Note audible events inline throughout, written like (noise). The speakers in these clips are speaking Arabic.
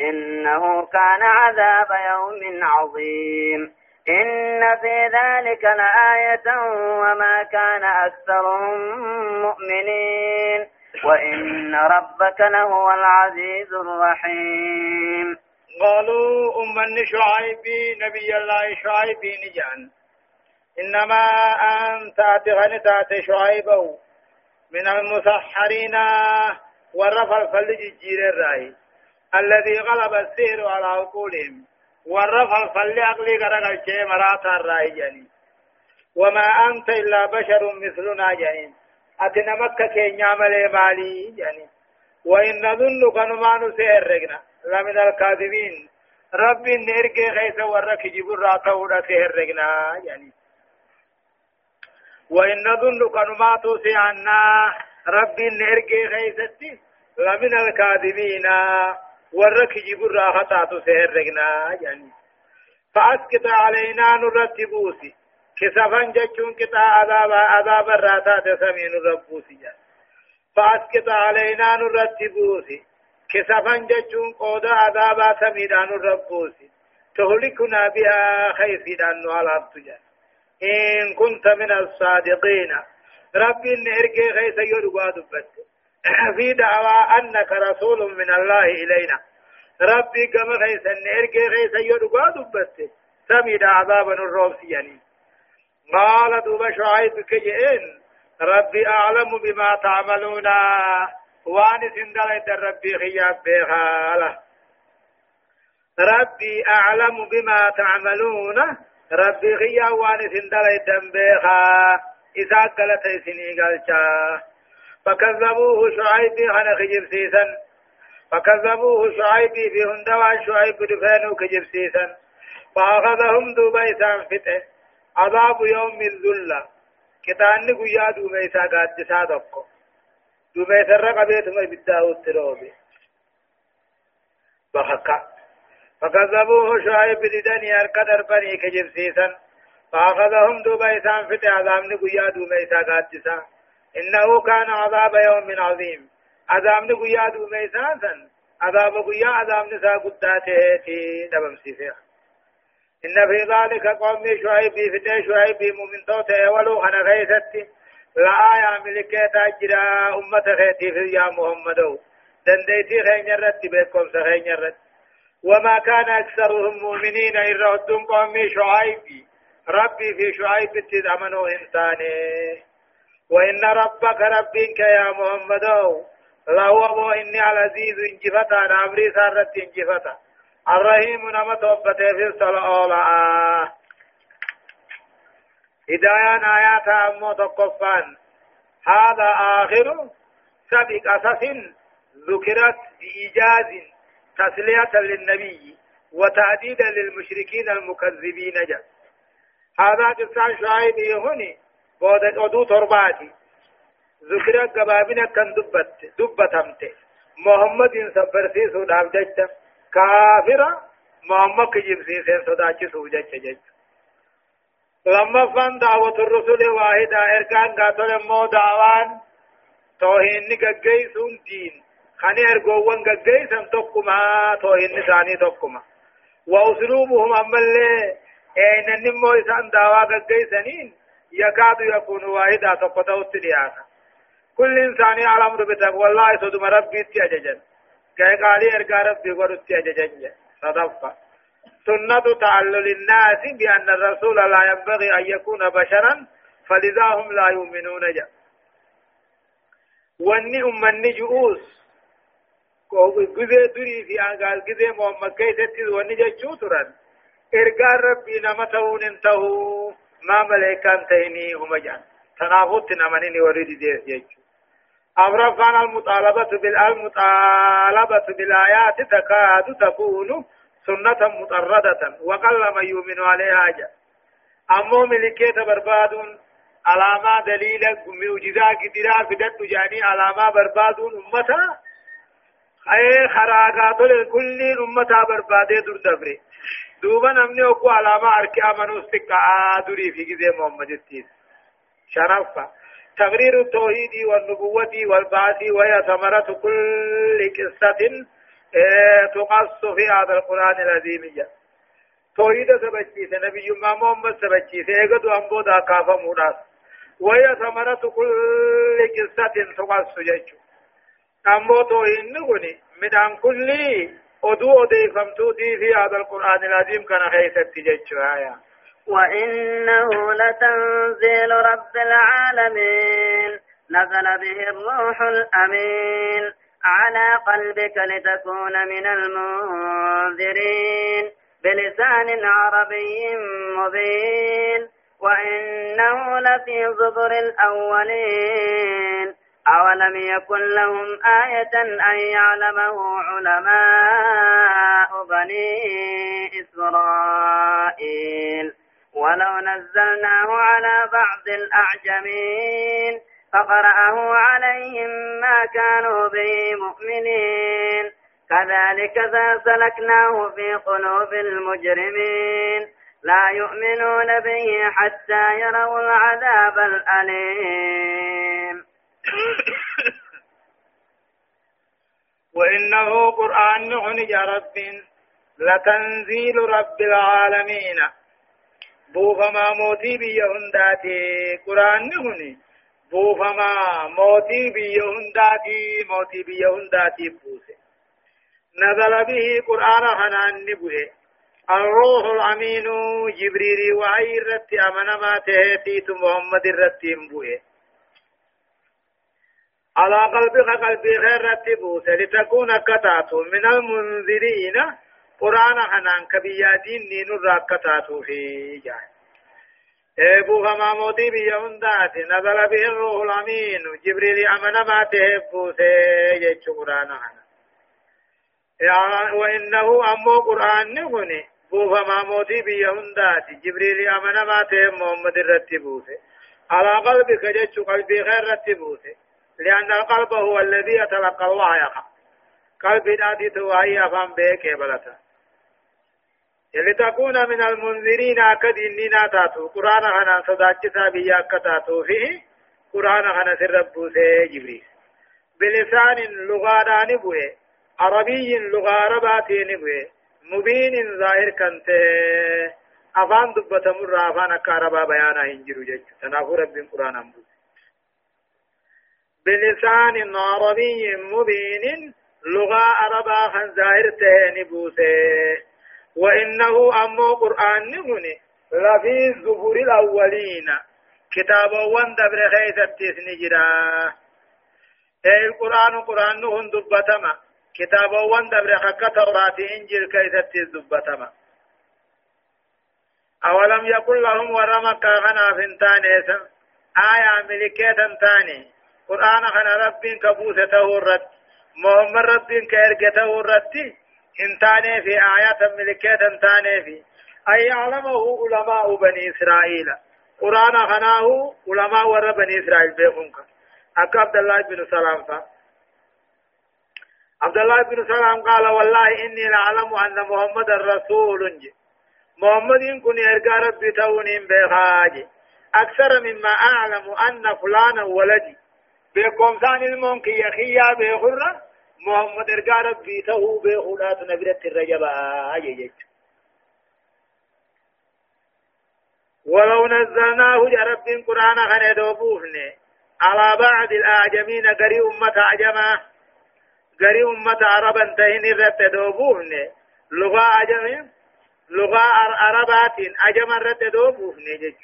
إنه كان عذاب يوم عظيم. إن في ذلك لآية وما كان أكثرهم مؤمنين. وإن ربك لهو العزيز الرحيم. قالوا أمن شعيب نبي الله شعيب نجان. إنما أنت أتغني تات شعيبه من المسحرين ورفع الفلج الجير الرأي. الذي غلب السير على عقولهم ورفع الفل أقلي قرق الشيء مراتا الرأي جاني وما أنت إلا بشر مثلنا جاني أتنا مكة كي نعمل مالي جاني وإن نظنك نما نسيرقنا لمن الكاذبين. ربي نرجع خيس ورك جبر راتا سيرقنا يعني وإن نظن كنما توسي عنا ربي نرجي خيستي لمن الكاذبين. ورك جبر راحتا سهرقنا يعني فأسكت علينا نرتبوسي كسفا جتشون كتا عذاب عذاب الراتا تسمين ربوسي يعني فأسكت علينا نرتبوسي كسفا جتشون قودا عذاب سميدان ربوسي تهلكنا بها خيسيدان نوالات إن كنت من الصادقين ربي نرجع خيس يرقى دبت (laughs) في دعوى أنك رسول من الله إلينا. ربي كما خيس نرجع خيس يرقى دبت سميد عذابا الروسياني قال دوب شعيب كجئين ربي أعلم بما تعملون. وأن سندلت ربي خياب بخاله. ربي أعلم بما تعملون. ربي غيا وأن سندل دمبيخا إذا قلت سني قلتا فكذبوه شعيب خنا خجب سيسا فكذبوه شعيب في هندوان شعيب دفانو كجب سيسا فأخذهم دوبيسان فته عذاب يوم الذلة كتاني قيا دوبيسا قادسا دقو. دوبيسا رقبيت ما بداو التروبي بخكا فكذبوه شعيب ددني أركدر بني كجبسيسا فأخذهم دوبا إسان فت عذاب نقيا دوما إسا قادسا إنه كان عذاب يوم عظيم. عذاب نقيا دوما إساسا عذاب قيا عذاب نسا قداته تي دبم سيفيخ إن في ذلك قوم شعيب فتي شعيب مؤمن توته ولو أنا غيثتي لآية ملكة تجرى أمة خيتي في يا محمد. دنديتي خين يرد بكم سخين يرد وما كان أكثرهم مؤمنين إلا قومي شعيب. ربي في شعيب تدعمنوا إنساني. وإن ربك ربك يا محمد. لهو إني العزيز انجفتا نامري سارت انجفتا الرحيم نما توبته في الصلاة هدايا آيات أمو تقفان. هذا آخر سبق أسس ذكرت بإيجاز تسلية للنبي وتعديدا للمشركين المكذبين. جاء هذا قصة شعيب هوني بود أدو ترباتي. ذكر قبابنا كان دبت دبتمت محمد سبرسي سوداب ججت. كافرة محمد كجيب سيسين سوداچي سوجت ججت. لما فان دعوة الرسول واحدة إركان قاتل مو دعوان توهين نقاقيسون دين. خاني ارغوون غغيسن توكما توهن ثاني توكما وأسلوبهم امل اين نمو انسان داوا غغيسنين يكاد يكون واحدا تقطعوا تديانا كل إنسان يعلم بتقوى الله سدم ربي تيججن كي قالي ارغا ربي ورد تيججن صدفة. سنة تعلل الناس بأن الرسول لا ينبغي أن يكون بشرا فلذا هم لا يؤمنون. جاء واني أمني جؤوس. gizee durii fi aangaal gizee muhammad keessatti wanni jechuu turan ergaan rabbii nama ta'uun hin maa maleekaan ta'inii huma jedhan tanaafutti namanini warri didees jechuu أمرفان المطالبة بالمطالبة بالآيات تكاد تكون سنة مطردة وقل من يؤمن عليها جاء أمو ملكيت بربادون علامة دليل معجزة قدرة بدت جاني علامة بربادون أمتا أي خراغات لكل أمتا بربادة در دبري دوبا نمني وكو علامة أركي أمنو استقاء دري في جزي محمد التيس شرفة تقرير التوحيد والنبوة والبعث وهي ثمرة كل قصة تقص في هذا القرآن العظيم توحيد سبجيس نبي محمد سبجيس ايغدو امبو دا كافا موداس وهي ثمرة كل قصة تقص جيشو امبو توحيد نغني من كل ودو أدي فمتوتي في هذا القرآن العظيم كان خيثت آية وإنه لتنزيل رب العالمين نزل به الروح الأمين على قلبك لتكون من المنذرين بلسان عربي مبين وإنه لفي زبر الأولين أولم يكن لهم آية أن يعلمه علماء بني إسرائيل؟ ولو نزلناه على بعض الأعجمين فقرأه عليهم ما كانوا به مؤمنين. كذلك سلكناه في قلوب المجرمين. لا يؤمنون به حتى يروا العذاب الأليم. (laughs) وإنه قرآن نعني رب لتنزيل رب العالمين. بوفما موتي بيهنداتي قرآن نعني. بوفما موتي بيهنداتي موتي بيهنداتي بوسه نزل به قرآن حنان نبوه. الروح الأمين جبريل وعي رت أمن ما تهتيت محمد رت بوه على قلبك قلبي خير رتبوس لتكون كتات من المنذرين. قرآن حنان كبيادين نين الراكتات في جاه إيبو فما موتي بيهندات نزل به الروح الأمين. جبريل أمن ما تهبو سيجي قرآن حنا وإنه أمو قرآن نغني. بو فما موتي بيهندات جبريل أمن ما تهب محمد رتبو على قلبك جتش قلبي غير رتبو لأن القلب هو الذي يتلقى الله يقع قلبي نادي توهي أفهم بيك بلتا لتكون من المنذرين أكد إننا تاتو قرآن خنا صداجتا بيا كتاتو. فيه قرآن خنا سربو سي جبريل. بلسان لغاران بوه. عربي لغة عرباتين بوه. مبين ظاهر كنت. أفان دبت مر أفان أكاربا بيانا هنجرو جج. تنافو رب قرآن أمبو بلسان عربي مبين لغة عربا خن ظاهر تهني بوسه. وإنه أمو قرآن نهني لفي الزبور الأولين. كتاب وان دبر خيث نجرا أي القرآن قرآن نهن دبتما. كتاب وان دبر خك توراة إنجيل كيث دبتما. أولم يقل لهم ورمك غنا فنتان آية ملكية تاني. قرآن خنا رب كبوسته الرد محمد رب كإرقته الرد انتاني في آيات ملكات انتاني في أي يعلمه علماء بني إسرائيل قرآن خناه علماء ور بني إسرائيل بيخونك أكا عبد الله بن سلام فا عبد الله بن سلام قال والله إني لأعلم أن محمد الرسول محمد إن كن يرقى ربي تونين بخاجي أكثر مما أعلم أن فلانا ولدي بكم ثاني المنكي يخيا بخرة محمد ارقى ربي تهو بيخولات نبرت الرجبا يجيج ولو نزلناه جرب قرآن خنا دوبوفني على بعض الأعجمين قري أمة أعجمة قري أمة عربا تهين رت دوبوفني لغة أعجمين لغة عربات أعجم رت دوبوفني جيج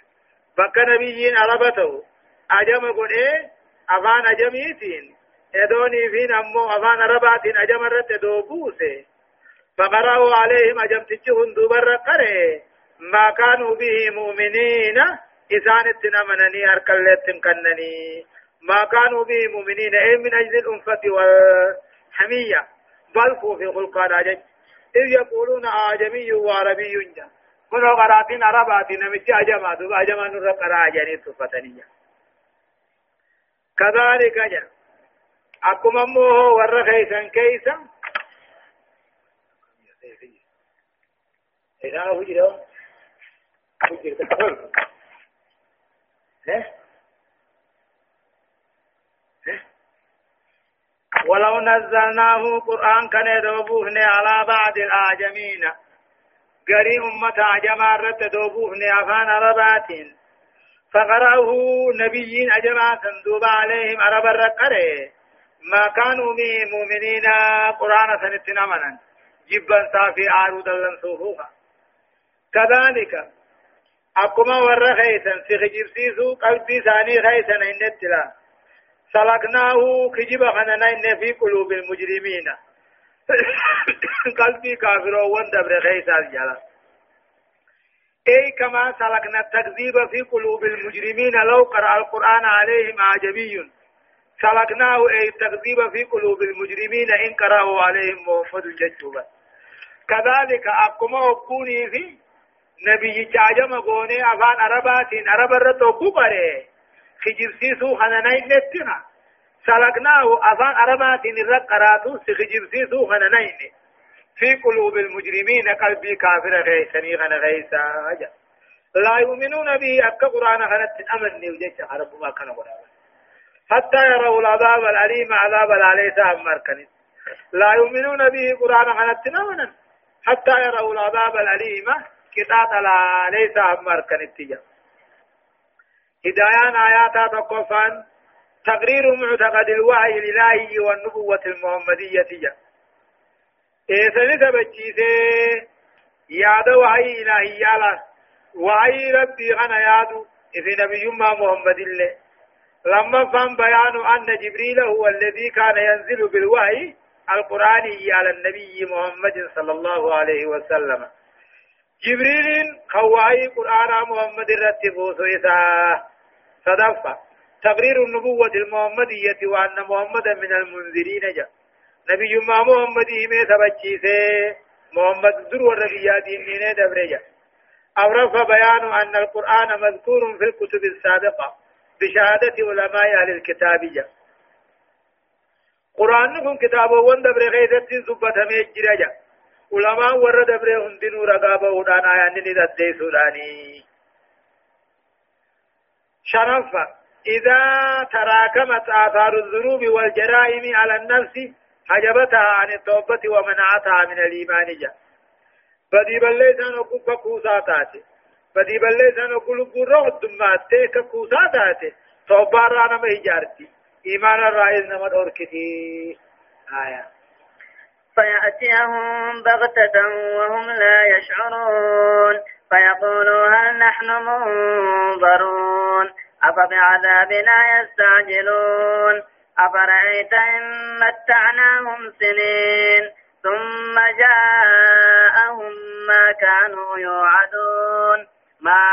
بك نبيين عربته أعجم قل إيه أفان أعجميتين إدوني فين أمو أفان ربات أجمرت دوبوسه فقرأوا عليهم أجمتجهن دوبر قره ما كانوا به مؤمنين. إسان التنمنني أركلت كنني. ما كانوا به مؤمنين. أي من أجل الأنفة والحمية. بل في خلق راجج إذ يقولون أعجمي وعربي جا كنو قراتين عرباتي نمتي أجمع دوبا أجمع نور قراء جاني تفتنية كذلك جا أكم أمه ور خيسا كيسا إذا هو جدا هو جدا ولو نزلناه قرآن كان يدوبوهن على بعض الآجمين. قري أمة عجما رد دوبوهن أفان ربات فقرأه نبيين أجما سندوب عليهم عرب الرقرة. ما كانوا به مؤمنين قرآن سنتنا منا جبا صافي عارود لنصوفوها كذلك أكما ور خيسا سيخجبسيسو قلبي ثاني خيسا إن التلا سلكناه كجب خننا في قلوب المجرمين. (coughs) قلبي كافر وندبر خيسا الجلا أي كما سلكنا التكذيب في قلوب المجرمين لو قرأ القرآن عليهم أعجمي. سلكناه أي التكذيب في قلوب المجرمين إن قرأه عليهم محمد جدوبا كذلك أقوم أكوني في نبي جاجم غوني أفان عرباتين عرب الرتو كبره خجبسيسو خننين نتنا. سلقناه أفان عرباتين الرقراتو سخجبسيسو خننين في قلوب المجرمين قلبي كافر غيسني غن غيسا لا يؤمنون به أكا قرآن غنت أمن نيوجيش عرب ما كان قرآن. حتى يروا العذاب الأليم عذاب العليس أمر كنت لا يؤمنون به قرآن غنت أمنا حتى يروا العذاب الأليم كتاب لا ليس أمر كنتيجة هدايان آيات تقفان تقرير معتقد الوحي الإلهي والنبوة المحمدية إيسان تبجيسي ياد وحي إلهي يالا وحي ربي غنى يادو في نبي محمد الله لما فهم بيان أن جبريل هو الذي كان ينزل بالوحي القرآني على النبي محمد صلى الله عليه وسلم جبريل خواهي قرآن محمد رتبه سويسا صدفة تقرير النبوة المحمدية وأن محمدا من المنذرين جاء نبي ما محمد إيمي ثبتشيسي محمد در والرقيات إنين دبرجا أورف بيان أن القرآن مذكور في الكتب السابقة بشهادة علماء أهل الكتاب. جاء قرآن نكون كتابه وان دبر غيثة زبطة ميجرة جاء علماء ور دبره هندنو رقابه ودان آيان ندده سوداني. شرفا إذا تراكمت آثار الذنوب والجرائم على النفس حجبتها عن التوبة ومنعتها من الإيمان جاء. بدي بلسان وكوكا كوساتاتي بدي بلسان وكل قرى الدمات كوساتاتي توبة رانا مهجارتي إيمان الرائز نمد أركتي آية. فيأتيهم بغتة وهم لا يشعرون. فيقولوا هل نحن منظرون. أفبعذابنا يستعجلون. أفرأيت إن متعناهم سنين ثم جاءهم ما كانوا يوعدون ما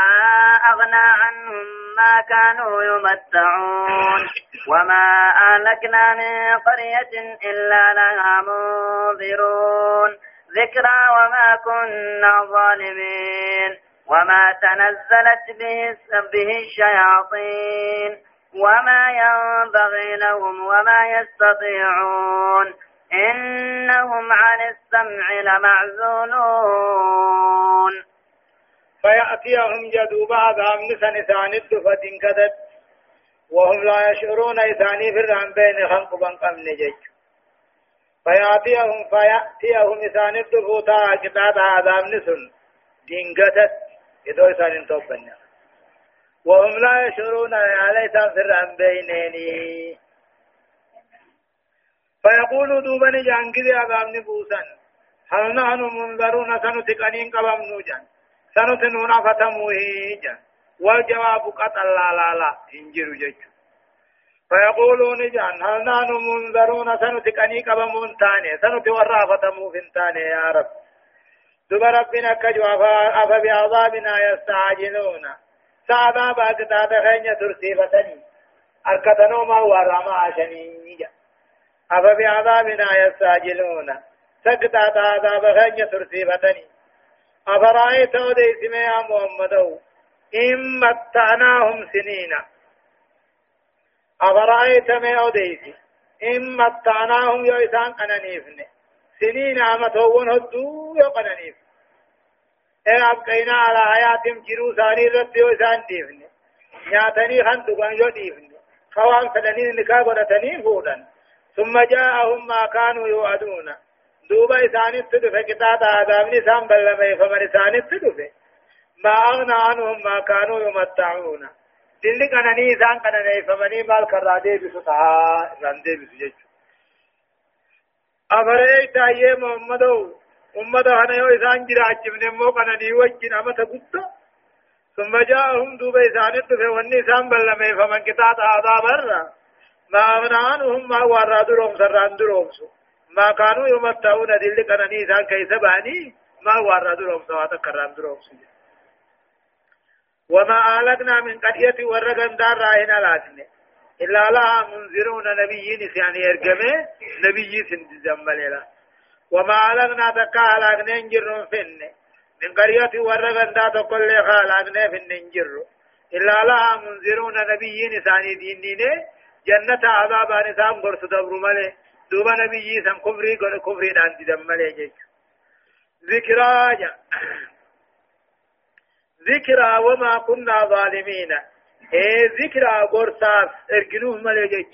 أغنى عنهم ما كانوا يمتعون وما أهلكنا من قرية إلا لها منذرون ذكرى وما كنا ظالمين وما تنزلت به, به الشياطين وما ينبغي لهم وما يستطيعون إنهم عن السمع لمعزولون فيأتيهم جدوب عذاب نسان ثاني الدفة كدت وهم لا يشعرون إثاني في الرحم بين خلق بنقم نجج. فيأتيهم فيأتيهم إثاني الدفوتا كتاب عذاب نسن دينكتت إذا إثاني توبنا وهم لا يشعرون عليه في الرحم بينيني فيقول دوبني جانكذي عذاب نبوسا هل نحن منذرون؟ سنتقنين قبم نوجان سنتنون فتموه جان والجواب قطع لا لا لا. انجر جج فيقولون جان هل نحن منذرون؟ سنتقني قبم تاني سنت ورا فتمو فنتاني يا رب. دب ربنا كجواب أفبعذابنا يستعجلون. سعدا باقتا تخيني ترسي فتني. أركتنو ما ورما عشني أفبعذابنا يستعجلون. سقطة عذاب غنية ترسيبتني أفرأيت أوديس يا محمد إن متعناهم سنين أفرأيت ما أوديس إن متعناهم يا إسان قنانيفن سنين إيه أبقينا على حياتهم جرو ثاني رد يا إسان ديفن نياتني خندقان يو ديفن خوان فلنين نكا قدتني فودن ثم جاءهم ما كانوا يوعدون دوبا إسان تدفع كتاب آدامني سام بلما فمن إسان تدفع ما أغنى عنهم ما كانوا يمتعون دلي كانني إسان كانني فمني مال كرادي بسطها رندي بسجج أفرأيت أيه محمدو أمة هنا يو إسان جراج من مو كانني وجين أما تقصى ثم جاءهم دوبا إسان تدفع وني إسان بلما فمن كتاب آدام ما أغنى عنهم ما ورادوا لهم سران درومسو ما كانوا يمتعون دل كنني إسان كيس باني ما لهم سواتا كرام دروم سجد وما آلقنا من قرية ورقن دار راهنا لاتنه إلا لها منذرون نبيين يعني يرجمه نبي سندزمل وما آلقنا تكا آلقنا نجر فنه من قرية ورقن دار تقول لك آلقنا فن نجر إلا لها منذرون نبيين ثاني دينين جنة عذاب نسام قرص دبر ملي. دوبا نبي سن كفري قل كفري دان دي دمالي جيش. ذكرى ذكرى وما كنا ظالمين. إيه ذكرى قرصاف ارقنوه ملي جيش.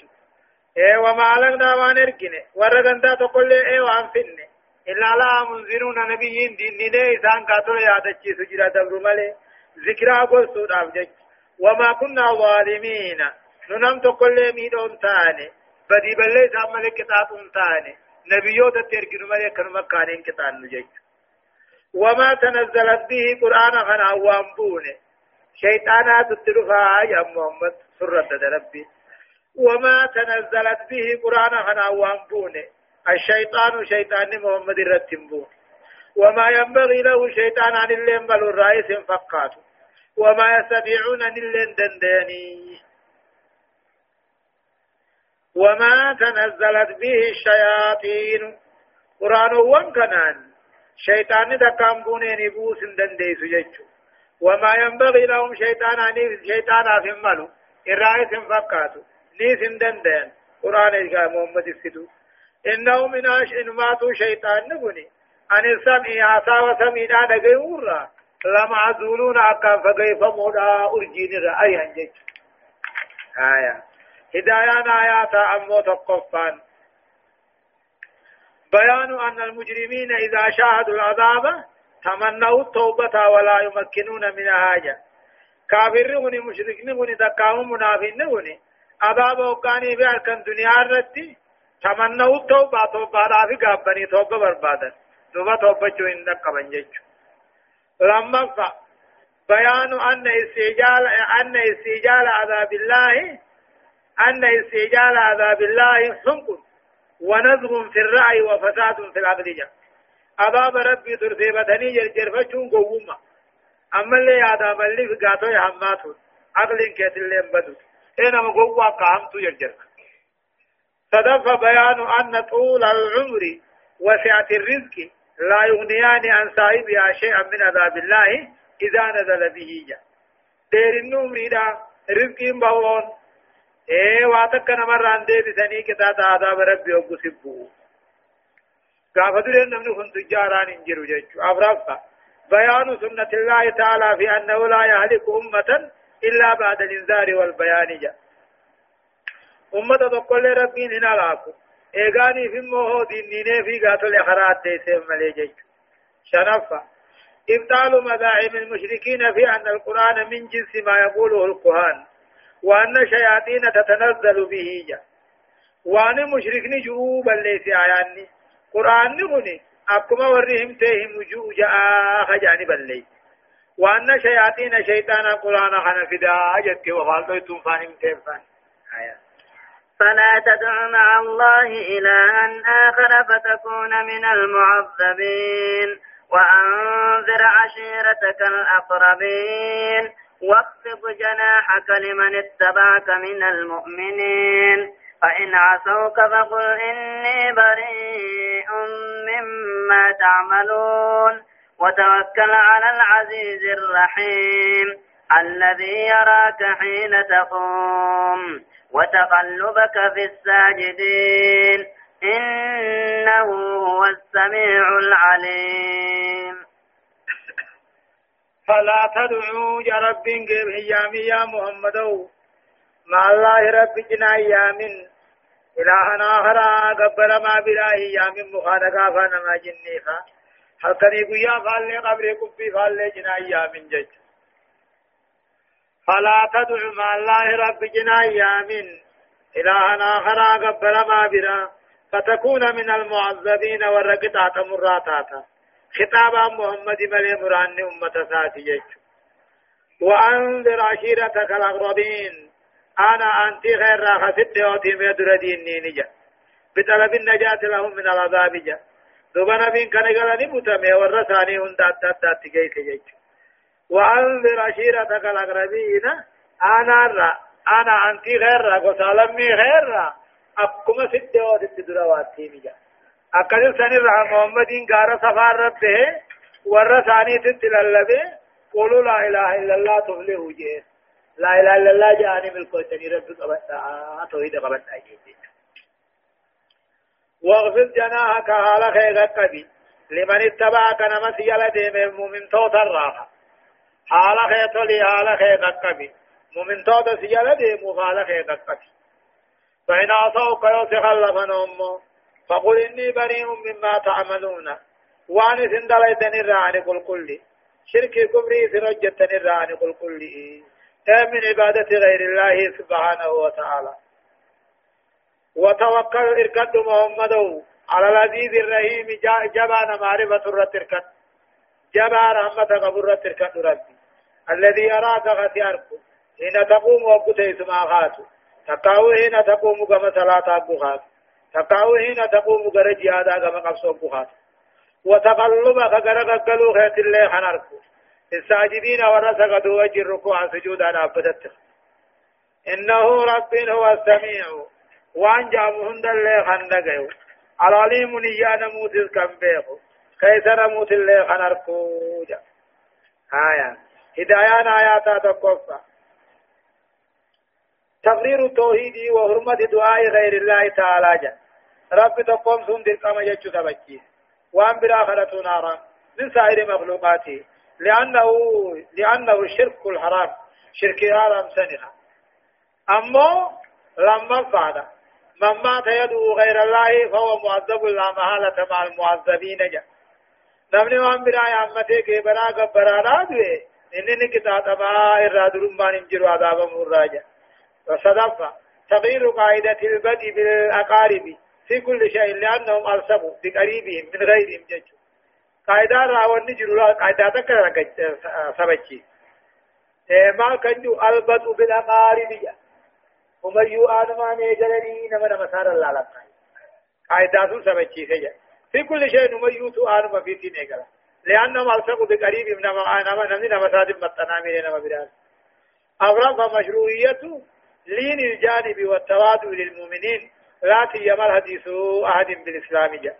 إيه وما لغنا وان ارقنه ورغندا تقول إيه وان فنه إلا لا منذرون نبيين دينين إسان قاتل يادتشي سجرة دبر ملي ذكرى قرصود أفجج. وما كنا ظالمين. ننم تقول ميدون تاني بدي بلي سامل كتاب انتاني نبيوت تركن ملي كن مكانين كتاب نجيت وما تنزلت به قرآن خنا وامبونه شيطانات تترفع يا محمد سرة ربي وما تنزلت به قرآن خنا وامبونه الشيطان شيطان محمد الرتنبون وما ينبغي له شيطان عن اللين بل الرئيس فقاته وما يستطيعون أن اللين دنداني وما تنزلت به الشياطين. قرآن وان كنان شيطان دكام بونين بوس دنديس ججو وما ينبغي لهم شيطان أن شيطان ملو. الرئيس فقاتو نيس دندين قرآن محمد السدو إنه من أش إن ماتوا شيطان نبني. أن السمع عصا وسمينا دقيورا لما عزولون أكا فقيف مودا أرجين رأيها جج آية. هدايان آيات أمو تقفان بيان أن المجرمين إذا شاهدوا العذاب تمنوا التوبة ولا يمكنون من حاجة. كافرون مشركون دكاهم منافقون عذاب وقاني بأركان دنيا الرتي تمنوا التوبة توبة رافي قابني توبة بربادا دوبا توبة جو إنك قبنجج لما بيان أن استجال أن استجال عذاب الله أن استعجال عذاب الله حمق ونظم في الرأي وفساد في العقل عذاب ربي ترتيبتني جرجر فشون قوما أما اللي عذاب اللي في قاتو يحماتون عقل كيت اللي بدو إنما قوة قامت جرجر صدف بيان أن طول العمر وسعة الرزق لا يغنيان عن صاحبها شيئا من عذاب الله إذا نزل به جا. دير النوم ريدا رزق بهون. إيه واتك نمر عن دي بسني كتاب عذاب ربي وقسبه قاف درين نمن كنت جاران انجروا جيجو. افرافا بيان سنة الله تعالى في أنه لا يهلك أمة إلا بعد الإنذار والبيان جاء أمة تقول ربي هنا لاكو إيغاني في موهو دينيني في قاتل إخرات ديسي ملي جيجو شنفا إبطال مذاعم المشركين في أن القرآن من جنس ما يقوله القرآن وأن شياطين تتنزل به جا وأن مشركني جوبا ليس آياني قرآن نبني أكما ورهم تهم جو جاء خجاني بلي وأن شياطين شيطان قرآن خنا فدا أجت وفالتو تنفاني متفان آية فلا تدع مع الله إلها آخر فتكون من المعذبين. وأنذر عشيرتك الأقربين. واخفض جناحك لمن اتبعك من المؤمنين. فإن عصوك فقل إني بريء مما تعملون. وتوكل على العزيز الرحيم الذي يراك حين تقوم. وتقلبك في الساجدين. إنه هو السميع العليم. فلا تدعوا يا رب قيب يا محمد. مع الله رب جنا يامن إلهنا آخر قبل ما بلا يامن مخانقا فنما جنيفا. halkanii guyyaa faallee qabree kubbii faallee cinaa yaamin jecha فلا تدع مع الله رب جنا يامن إلها آخر قبل ما برا فتكون من المعذبين والرقطات مراتاتا خطابا محمد ملي مران أمة ساتي وأنذر عشيرتك الأقربين. أنا أنت غير راخة ستة مدر ديني نجا بطلب النجاة لهم من العذاب جا. دوبا نبين كان قال نبتمي ورساني هند أتت تجيك جيش وأنذر عشيرتك الأقربين. أنا را أنا أنت غير راخة سالمي غير راخة أكما ستة وستة درواتي نجا أكثر سنة محمد غار سفار ربه ورساني تتلالبه قولوا لا إله إلا الله تفلحوا جيه لا إله إلا الله جاني ملكو تني رب قبطا توحيد قبطا جيه واغفر جناحك على خير قبي لمن اتبعك نمس يلا ديم المؤمن توت الراحة حال خير تولي حال خير قبي مؤمن توت سيلا ديم حال خير قبي فإن عصوك يوسخ لفنهم فقل إني بريء مما تعملون وان سندليتني الراني قل كل شرك كبري سنجتني الراني قل كل من عبادة غير الله سبحانه وتعالى وتوكل إركد محمد على العزيز الرحيم جبان معرفة الرتركت جبان رحمة قبر الرتركت ربي الذي يراك غتيارك حين تقوم وقت اسمع خاتو تقاو حين تقوم كما صلاة أبو خاتو تقاو حين تقوم غر جهادا كما قبصو أبو خاتو وتقلبك غر قلو خيت الله خنركو الساجدين ورسقدوا وجه الركوع سجودا أبدت إنه رب هو السميع. وان جامهن دل خندقه العليم نيا نموت الكمبيخ كيسر موت الله خنركو آية. هدايان آيات تقفى تقرير التوحيد وحرمة دعاء غير الله تعالى جا رب تقوم سن كما يجو تبكي وان بالآخرة نارا. من سائر مخلوقاته. لأنه لأنه الشرك الحرام. شرك حرام سنها أما لما بعد من مات يدعو غير الله فهو معذب لا محالة مع المعذبين جا نمني وان برا يا أمتي كي برا قبرا رادوه إنني كتاتما إرادرون بان انجروا عذاب مراجع وصدفة تغيير قاعدة البدء بالأقارب في كل شيء لأنهم ألصقوا بقريبهم من غيرهم جج قاعدة راون نجر قاعدة تكرر سبجي ما كنجو البدء بالأقارب جا ومن يؤان ما نيجلني نما نمسار الله لك قاعدة سبجي سجا في كل شيء نما يوتو آن ما في تينيجلا لأنهم ألصقوا بقريبهم نما نما نما نما سادم متنامين نما براد أغرب مشروعيته لين الجانب والتواضع للمؤمنين لا تيما الحديث أحد بالإسلام جاء.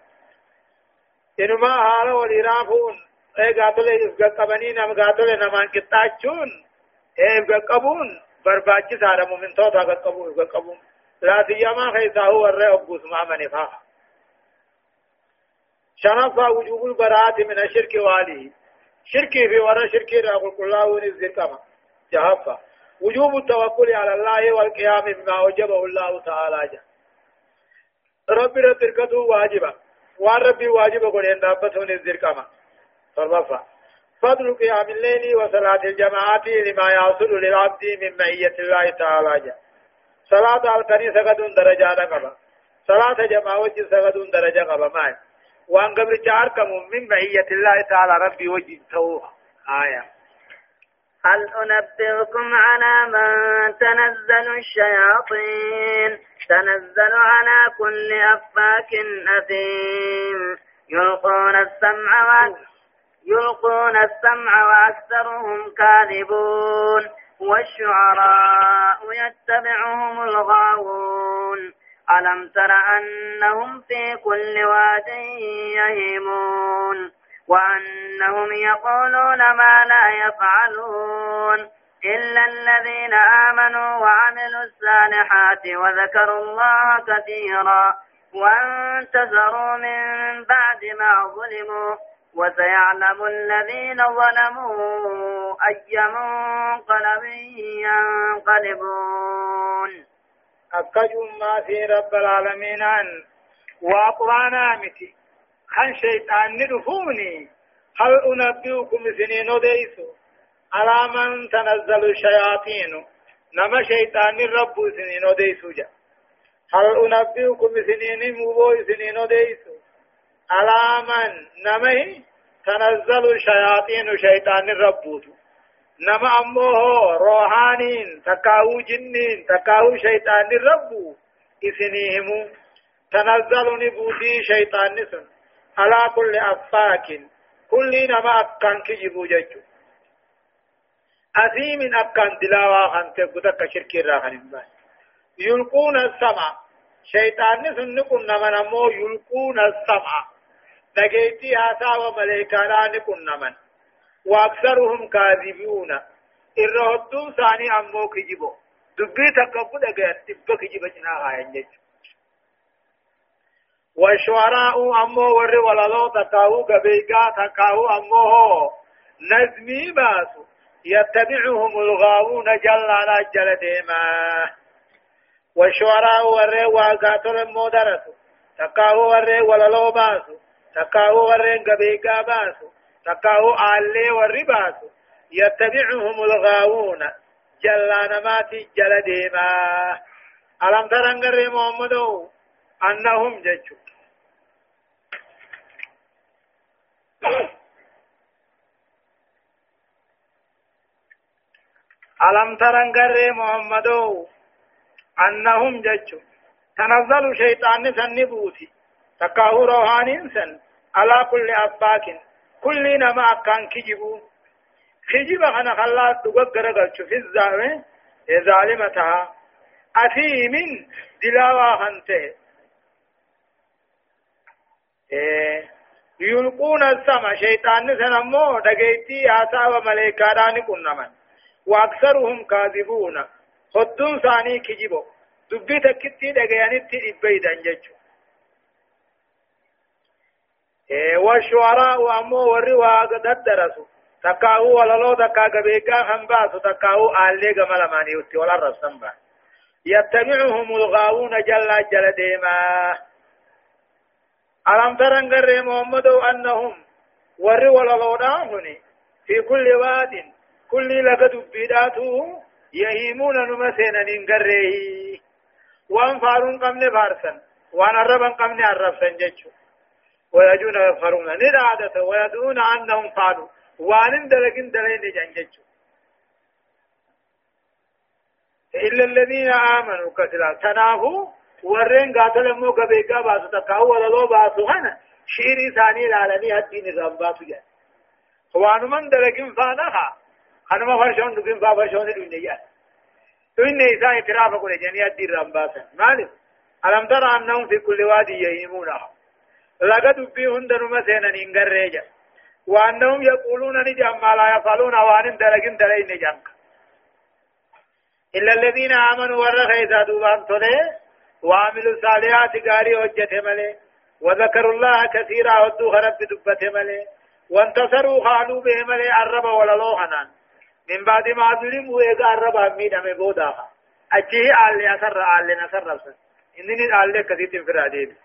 إنما حال والإرافون. إيه قاتل إفقا قبنين نم قاتل نمان كتاچون إيه إفقا قبون. برباچي سارا مؤمن توتا قبون إفقا قبون. لا تيما خيسا هو الرئي أبوس ما من شرف وجوب البراءة من الشرك والي. شركي في ورا شركي رأقل كلاهون الزكامة جهفة وجوب التوكل على الله والقيام بما أوجبه الله تعالى. جل ربي رتركته واجبا واجبا قل إن دابتون الزرقما فربفا فضل قيام الليل وصلاة الجماعات لما يحصل للعبد من معية الله تعالى. جل صلاة الكنيسة قدون درجة قبا صلاة جماعة قدون درجة قبا معي وان قبل جاركم من معية الله تعالى ربي وجه توها آية. هل أنبئكم على من تنزل الشياطين؟ تنزل على كل أفاك أثيم. يلقون السمع. يلقون السمع وأكثرهم كاذبون. والشعراء يتبعهم الغاوون. ألم تر أنهم في كل واد يهيمون وأنهم يقولون ما لا يفعلون إلا الذين آمنوا وعملوا الصالحات وذكروا الله كثيرا وانتظروا من بعد ما ظلموا وسيعلم الذين ظلموا أي منقلب ينقلبون أكجوا ما في رب العالمين أن وأقرانا متي خن شيطان ندفوني هل أنبئكم سنين ديسو على من تنزل الشياطين نما شيطان الرب سنين ديسو جا هل أنبئكم سنين مبو سنين ديسو على من نما تنزل الشياطين شيطان الرب نما أمه روحانين تكاو جنين تكاو شيطان الرب إسنيهم تنزل نبوتي شيطان نسن على كل أفاك كل نما أكان كجبو ججو أثيم أكان دلاوا خانت قدك شرك الراحن يلقون السمع شيطان نسن نكون نما نمو يلقون السمع نجيتي هاتا وملائكانا نكون نمن وأكثرهم كاذبون. الرهدون ثاني امو كجبو دبي تكبو دغه تبك كجبو جنا هاين والشعراء امو ور وللو تكاو غبيغا تكاو امو نزمي باسو. يتبعهم الغاوون جل على جل ديما. والشعراء ور واغاتر مودرسو تكاو ور وللو باسو. تكاو ور غبيغا باسو. تقاو آلي والرباس يتبعهم الغاوون. جلانا ماتي جل ديما. ألم ترنجر محمد أنهم ججو. ألم ترنجر محمد أنهم ججو. تنزل شيطان سنبوتي تقاو روحانين سن. على كل أباك كل نما كان كجبو كجب أنا خلاص تقدر قلت في الزعم ظالمتها أثيم دلاوا خنته إيه يلقون السما شيطان سنمو دقيتي آتا وملائكة كنمن وأكثرهم كاذبون خدون ثاني كجبو دبي تكتي دقياني تي ججو والشعراء أمو قد درسوا تكاو ولا لو تكا قبيكا خنباس تكاو آلي قمال ماني وتي ولا رسم يتبعهم الغاوون جل جل ديما ألم ترن قرر محمد أنهم ور ولا لو داهني في كل واد كل لقد بيداته يهيمون نمسينا ننقره وان فارون قمن فارسا وان الربا قمن الرفسا جيشو ويجون يفخرون. ندعادة ويدعون أنهم فعلوا وان دلقين دلين جنججوا إلا الذين آمنوا كثيرا. تنافوا ورين قاتل مو قبيقا باسو تقاو ولا لو باسو هنا. شيري ثاني لالني الدين الرمباتو جان. وانو من دلقين فانها. خنما فرشون دقين فا فرشون دنيا إن إيسان اعتراف قول جاني الدين الرمباتو مالك. ألم ترى أنهم في كل وادي يهيمونها؟ لقد دبي هندنما سينا ننقر وأنهم يقولون نجم ما لا يفعلون وان دلقين دلين نجم إلا الذين آمنوا ورخي زادوا تولي وعملوا الصالحات قاري وجه ملي وذكروا الله كثيرا ودوا خرب دبته ملي وانتصروا خالوا به ملي عرب ولا لوحنا من بعد ما ظلموا إيقا عرب أمين أمي بوداها أجيه آل أسر آل نسر رسل إنني آل كثير في الراديب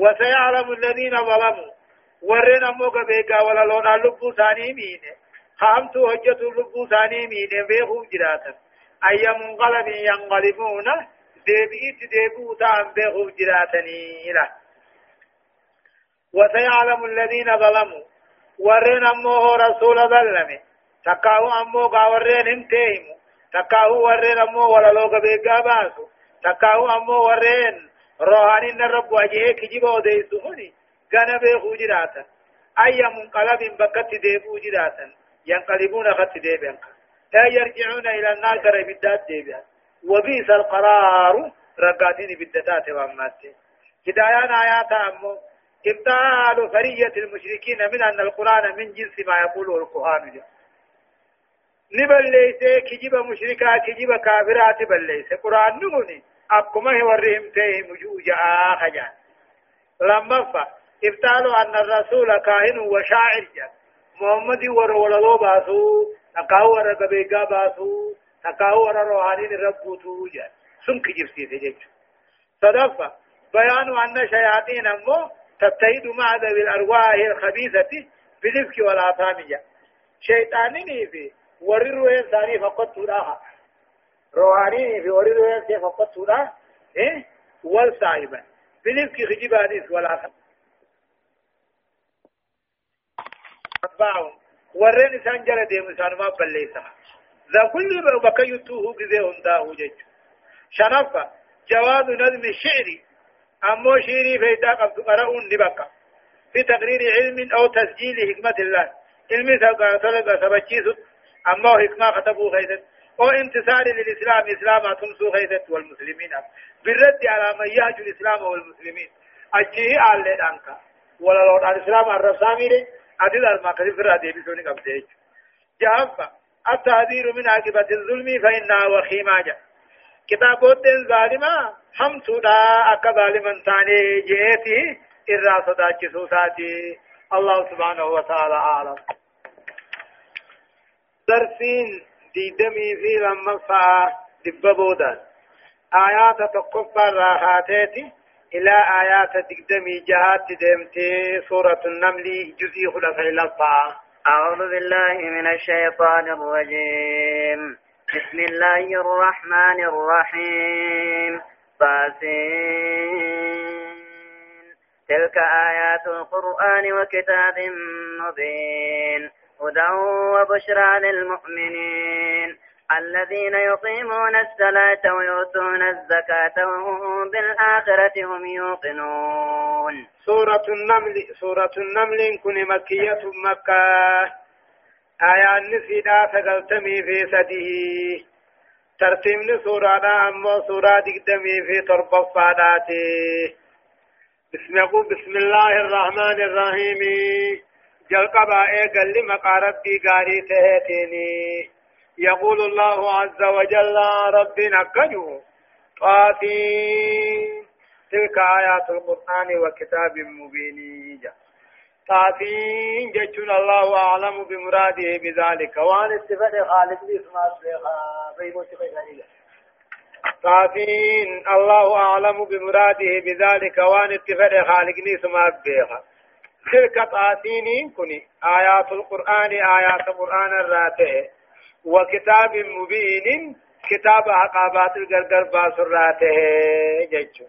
وسيعلم الذين ظلموا. ورنا موغا بيغا ولا لونا لبو ثاني مين خامتو حجة لبو ثاني مين بيخو جراتا. أي منقلب ينقلبون. ديبئت ديبو تام بيخو جراتني لا وسيعلم الذين ظلموا. ورنا موه رسول ظلمه. تكاو أمو قاورين انتهم تكاو ورين أمو ولا لوغا بيغا باسو. تكاو أمو ورين روحاني الرب وجهه كجيب وديسو هني غانا بيخو جراتا أي منقلب بكت ديبو جراتا ينقلبون خط ديبين لا يرجعون إلى النار بالذات ديبين وبئس القرار رقاتين بدتات وامات هدايان آيات أمو إبطال فرية المشركين من أن القرآن من جنس ما يقوله القرآن جاء نبليسه كجيب مشركا كجيب كافرات بليسه قرآن نموني أبكما هو الرهم تيه مجوجا خجان لما فا ابتالوا أن الرسول كاهن وشاعر جا محمد ورولو باسو تقاو ورقبيقا باسو تقاو ورروحانين ربوتو جا سن كجيب سيسي جيج صدفة بيان أن شياطين أمو تتهيد مع ذوي الأرواح الخبيثة بالإفك والآثام جا شيطانين في ورر إنساني فقط تراها روحاني في ورر إنساني فقط تراها إيه؟ والصائبا بالإفك خجبانيس والآثام أتباعهم ورين إنسان جل ديم إنسان ما بليسا. ذا كل بكا يتوه كذي هنداه جج شنفة جواز نظم الشعر. أمو شيري فيدا قبض قرأون نبكا. في تقرير علم أو تسجيل حكمة الله. علمي سبقا سبچيس أما حكمة خطبو أو انتصار للإسلام إسلام تمسو خيثت والمسلمين بالرد على من يهج الإسلام والمسلمين أجيه آل لأنك ولا لو الإسلام الرسامي لي أدل المقرب فرادي بسوني قبضيج جهفة التهذير من عاقبة الظلم فإنها وخيمة جا. كتابات ظالمة حمتودا أكا ظالما تاني جئتي إرى صداك سوساتي الله سبحانه وتعالى أعلم درسين ديدمي في لما فا دببودا آيات تقفى الراحاتي إلى آيات دقدمي جهات دمتي سورة النمل جزء خلفاء لفا أعوذ بالله من الشيطان الرجيم. بسم الله الرحمن الرحيم. طاسين. تلك آيات القرآن وكتاب مبين. هدى وبشرى للمؤمنين الذين يقيمون الصلاة ويؤتون الزكاة وهم بالآخرة هم يوقنون. سورة النمل سورة النمل كن مكية مكة. آية نسيدا فقلتمي في سده ترتيب سورة أمو سورة دقدمي في فاداتي بسم بسم الله الرحمن الرحيم. جل قبا قال لما قاربي قاري تهتيني يقول الله عز وجل ربنا كجو طاسين تلك آيات القرآن وكتاب مبين طاسين جتون الله أعلم بمراده بذلك وان استفاد خالد بإسماء بيبوت طاسين الله أعلم بمراده بذلك وان استفاد خالد بإسماء تلك طاسين كني. آيات القرآن آيات القرآن الراته وكتاب مبين كتاب عقابات الغرغر باسراته جيتشو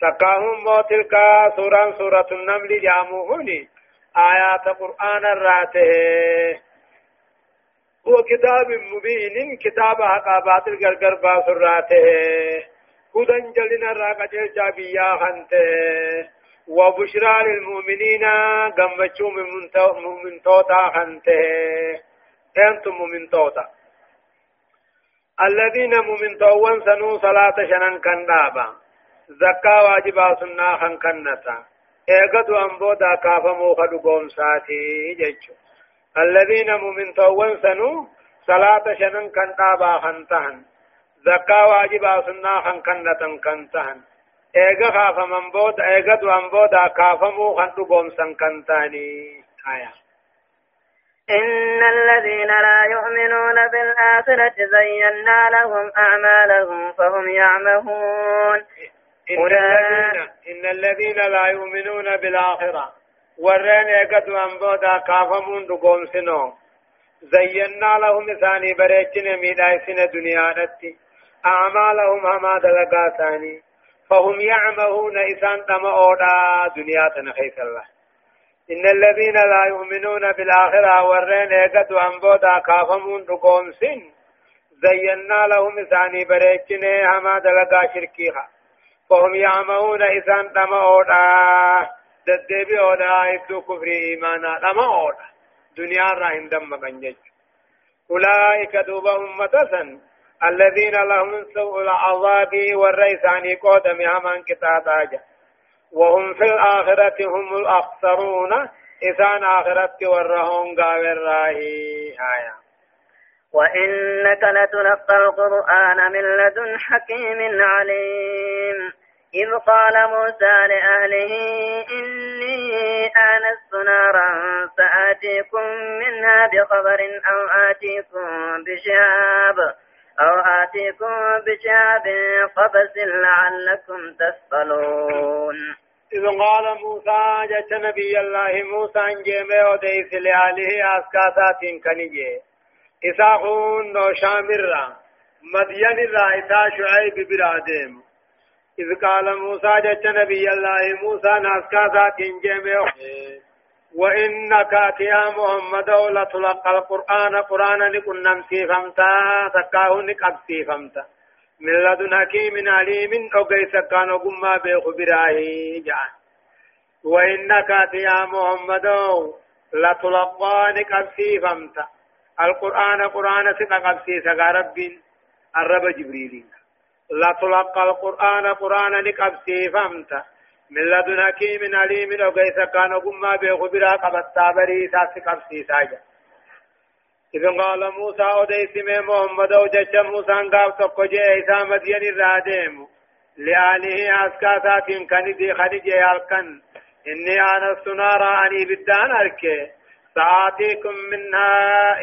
تقاهم مو تلك سورة سورة النمل جاموهني آيات قرآن الراته هو كتاب مبين كتاب عقابات الغرغر باسراته هدى جلنا راقجل جابيا خنته وبشرى للمؤمنين قمتشو من توتا خنته. أنتم مؤمن توتا. الذين مؤمن توان سنو صلاة شنن كان دابا زكاة واجبا سنة خن كنتا ايقدو انبودا كافمو خدو قوم ساتي جيشو الذين مؤمن توان سنو صلاة شنن كان خنتهن. زكاة واجبا سنة خن كنتا كنتهن ايقا خافمن بودا ايقدو انبودا كافمو خدو قوم سن كنتاني آيات إن الذين لا يؤمنون بالآخرة زينا لهم أعمالهم فهم يعمهون إن الذين, إن الذين لا يؤمنون بالآخرة ورين يقدوا أنبودا كافمون دقوم سنو زينا لهم ثاني بريتنا ميدايسنا دنيا نتي أعمالهم هما دلقا ثاني فهم يعمهون إسان تمؤودا دنيا تنخيث الله. إن الذين لا يؤمنون بالآخرة ورين إيقظ أنبودا كافمون رقوم سن. زينا لهم ثاني بريتشني هما دلقا شركيها. فهم يعمون إسان تمعودا ددبي أودا إبدو كفر إيمانا تمعودا دنيا راهن دم قنجج أولئك دوب أمة سن الذين لهم سوء العذاب والريسان قدم همان كتاباجا وهم في الآخرة هم الأخسرون. إسان آخرة ورهم قاور راهي آية. وإنك لتلقى القرآن من لدن حكيم عليم. إذ قال موسى لأهله إني آنست نارا سآتيكم منها بخبر أو آتيكم بشهاب. أو آتيكم بشهاب قبس لعلكم تصطلون إذ قال موسى جت نبي الله موسى انجيمه وديس لآله أسكاسات كنجي إساقون نو شامرا مدين الرائتا شعيب برادم. إذ قال موسى جت نبي الله موسى ناسكا ذات جمع وإنك يا محمد لتلقى القرآن قرآن لكن نمسي فمتا تكاه نقبسي فمتا. من لدن حكيم عليم أقيس كان قم بخبراه جعل وإنك يا محمد لتلقى فمتا. القرآن قرآن سنقبسي سقى رب الرب جبريل. لا تلقى القرآن قرآن نقبسي فهمت من لدن حكيم عليم وقيس كان قم بخبرا قبطا بريسا سقبسي ساجا. إذ قال موسى أديس من محمد وجج موسى قاب تقجي إيسا مدين الراديم. لآله أسكاسات كندي خدجي أركن إني آنست نارا أني بدان أركي. سآتيكم منها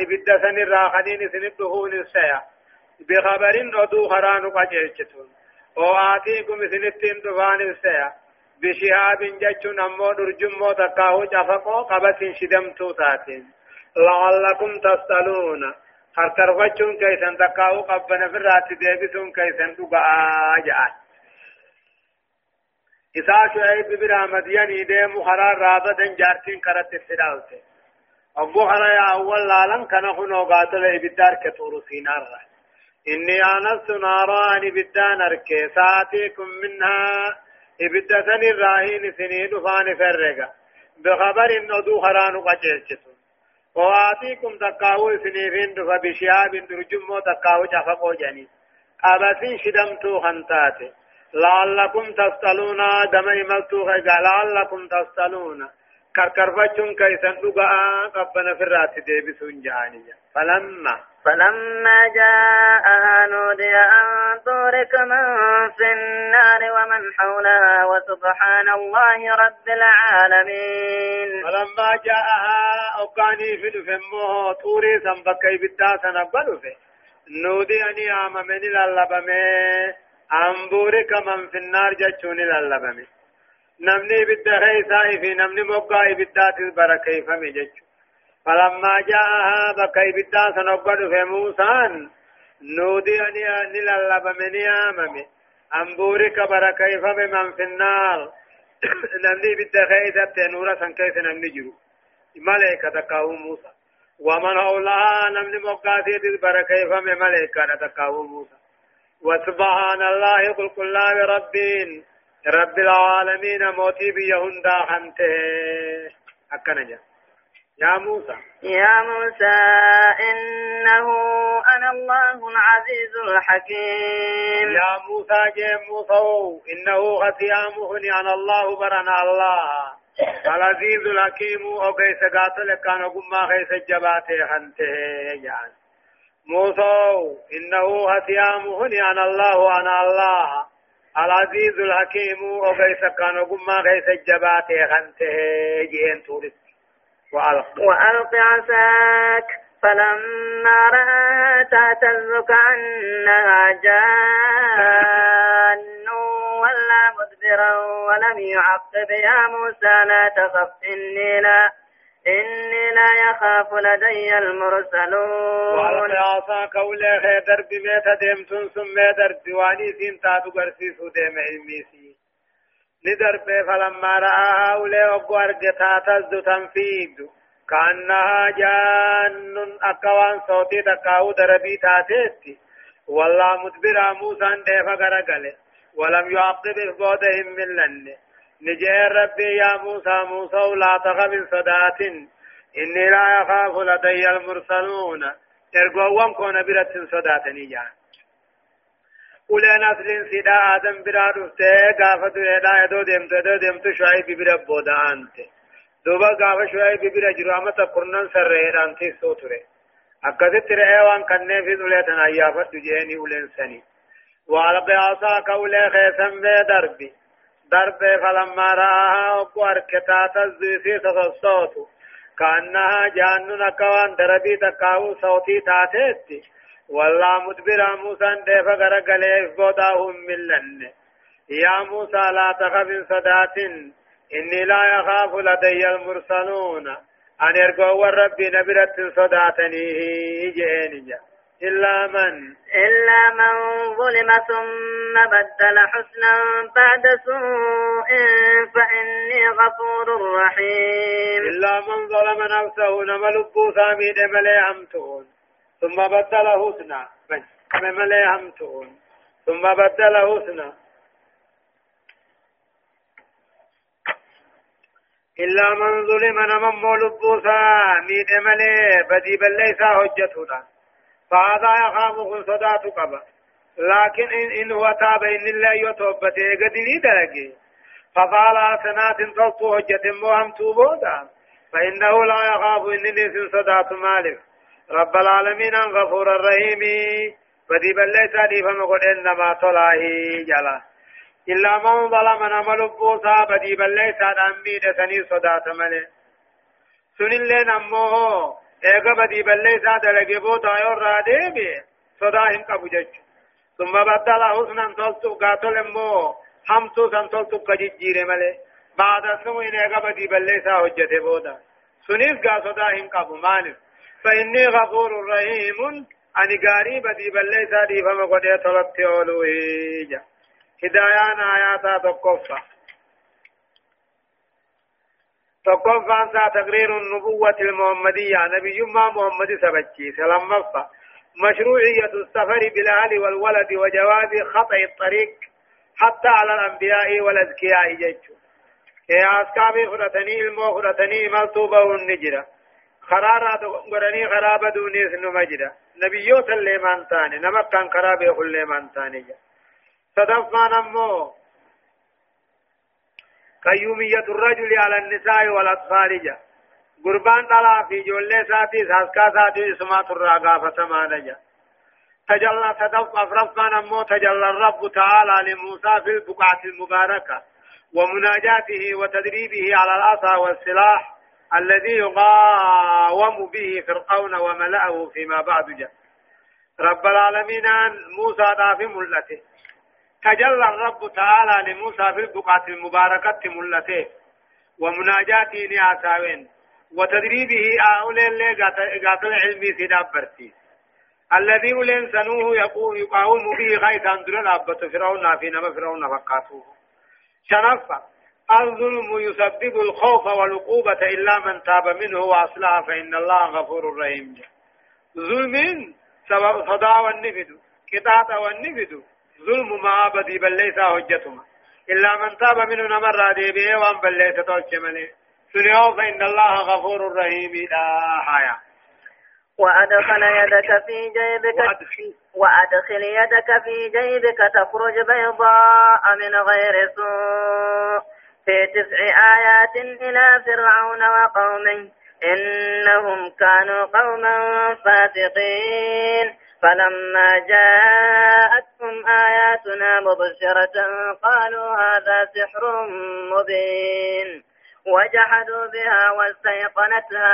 إبدا سنرا خدين سنبهون السيا بخبر أدو خران قجيشتون وآتيكم سنتين دفان السيا بشهاب جتشون أمو درجمو تقاهو جفقو قبس شدمتو تاتين. لعلكم تسألون. خرطرفتشون كيسن تقاهو قبنا فرات ديبسون كيسن تقاء جاء إسا شعيب برا مدين ديمو خرار رابطا جارتين كرت السلاوتين أبو خرا أول لالن كان خنو قاتل إبدار كتورو سينار إني آنست نارا إبدان أركي. ساتيكم منها إبدتن الراهين سنين فان فرقا بخبر ندو خران قجلتون وآتيكم تقاو سنيفين دفا بشهاب درجمو تقاو جفقو جني أبسين شدمتو خنتاتي لعلكم تسألون دمي ملتو لعلكم تسألون كركرفتون كيسن دقاء قبنا في الرات ديبسون جهانية فلما فلما جاءها نودي أن تورك من في النار ومن حولها وسبحان الله رب العالمين. فلما جاءها أقاني في الفمه توري سنبكي بالتاسا نقبل في نودي أني آممني للبمي أنبورك من في النار جتشوني للبمي. نمني بالدخيسا في نمني مقاي بالدات البركي فمي جتشو فلما جاءها بكي بدا سنقبل في موسى نودي أن نللب من يامم. أنبورك بركيف بمن في النار. نمني بدا خيثة نورا سن كيف نمنجرو ملائكة تقاو موسى. ومن أولاها نمني مقاتيت بركيف من ملائكة تقاو موسى. وسبحان الله قل كل ربين. رب العالمين موتي بيهندا خنته أكنا جا يا موسى. يا موسى إنه أنا الله العزيز الحكيم. يا موسى جي موسى إنه ختيامه عن الله برنا الله. العزيز الحكيم أو كيس قاتل كان قم كيس جباته خنته يعني موسى إنه ختيامه عن الله عن الله. العزيز الحكيم أو كيس كان قم كيس جباته خنته جين تورس وألق وألق عساك. فلما رأى تهتز كأنها جان. ولا مدبرا ولم يعقب يا موسى لا تخف إني لا إني لا يخاف لدي المرسلون. وألق عصاك ولا خيدر بميت ديمتون ثم درب وأني سين تاتو برسيسو ديم علميسي ندرب فلما رآها أولي أبو أرجتا تزد تنفيد كأنها جان أكوان صوتي تقاو دربي تاتيتي والله مدبرا موسى ديفا غرقل ولم يعقب بودهم من لن. نجير ربي يا موسى موسى لا تخف صدات. إني لا يخاف لدي المرسلون. ارقوهم كون برت صداتني جان uleen asliin sidhaa aadan biraa dhuftee gaafa du'eedhaa edoo deemtu edoo deemtu shu'aybi bira booda aante duuba gaafa shu'aybi bira jiru amata kurnan sarreedhaan tiisuu ture akkasitti re'ee waan kanneefis ulee tan ayyaafadhu jeeni uleen sanii وألقي عصاك أولي خيسن دربي دربي فلما رآها وأركتا تزيسي الصوت كأنها جان كوان دربي تكاو صوتي تاتيتي والله مدبرا موسى ديف غرقلي فقوداهم ملن. يا موسى لا تخف صدات. إني لا يخاف لدي المرسلون. أن يرقوا ربي نبرة صداتني. جئني. إلا من؟ إلا من ظلم ثم بدل حسنا بعد سوء فإني غفور رحيم. إلا من ظلم نفسه نملبو ثامين ملي همتون ثم بدل حسنا ملي همتون ثم بدل حسنا إلا من ظلم نمم لبو ثامين ملي بدي بل ليس حجتنا. فهذا يخاف صدات قبا. لكن إن, إن هو تاب إن الله يتوبته قد لي درجي سنات تلطو حجة موهم توبودا. فإنه لا يخاف إن ليس صدات مالك. رب العالمين غفور الرحيم. بدي بل ليس دي فمقل إنما طلعه جلا. إلا من ظلم نمل بوسا بدي بل ليس أمي دسني صدات ملك سن اللي نموه ايغا بدي بلي ساد لگي بو دايو را ديبي. صدا هم قبو جچ ثم بدل حسنا تلتو قاتل مو. هم تو سن تلتو كجيره ملي. بعد سمو ان ايغا بدي بلي سا حجته بودا. سنيس غا صدا هم قبو مالف فإني غفور رحيم. أني غاري بدي بلي سا دي فما قد تلت أولو هيجا هدايان آياتا تقفا. تقوم فانسا تقرير النبوة المحمدية. نبي ما محمد سبتشي سلام مفا مشروعية السفر بالأهل والولد وجواز خطأ الطريق حتى على الأنبياء والأذكياء جيتشو. يا أسكابي فرتني المو فرتني ملتوبة والنجرة. خرارة قرني خرابة دوني سنو مجرة نبيوت اللي من تاني نمك كان خرابة كل من تاني صدفنا نمو قيومية الرجل على النساء والأطفال جا. قربان طلا في جولة ساتي ساسكا ساتي اسمات الرقافة سمانا جا. تجلى تدف أفرفنا نمو تجلى الرب تعالى لموسى في البقعة المباركة ومناجاته وتدريبه على العصا والسلاح. الذي يقاوم به فرعون وملأه فيما بعد جاء رب العالمين موسى دافي ملته. تجلى الرب تعالى لموسى في البقعة المباركة ملته. ومناجاته نعساوين وتدريبه أولي اللي قاتل علمي سيداب برسيس الذي أولين سنوه يقوم يقاوم به غيثا دون الأبة فرعون في نما فرعون فقاته شنفة الظلم يسبب الخوف والعقوبة إلا من تاب منه وأصلح فإن الله غفور رحيم. ظلم سبب صدى والنفد قطعة والنفد. ظلم ما بدي بل ليس حجتما إلا من تاب منه نمر ديبه وأن بل ليس توجمني سنيو فإن الله غفور رحيم. لا حياة. وأدخل يدك في جيبك. وأدخل يدك في جيبك تخرج بيضاء من غير سوء. في تسع آيات إلى فرعون وقومه إنهم كانوا قوما فاسقين. فلما جاءتهم آياتنا مبشرة قالوا هذا سحر مبين. وجحدوا بها واستيقنتها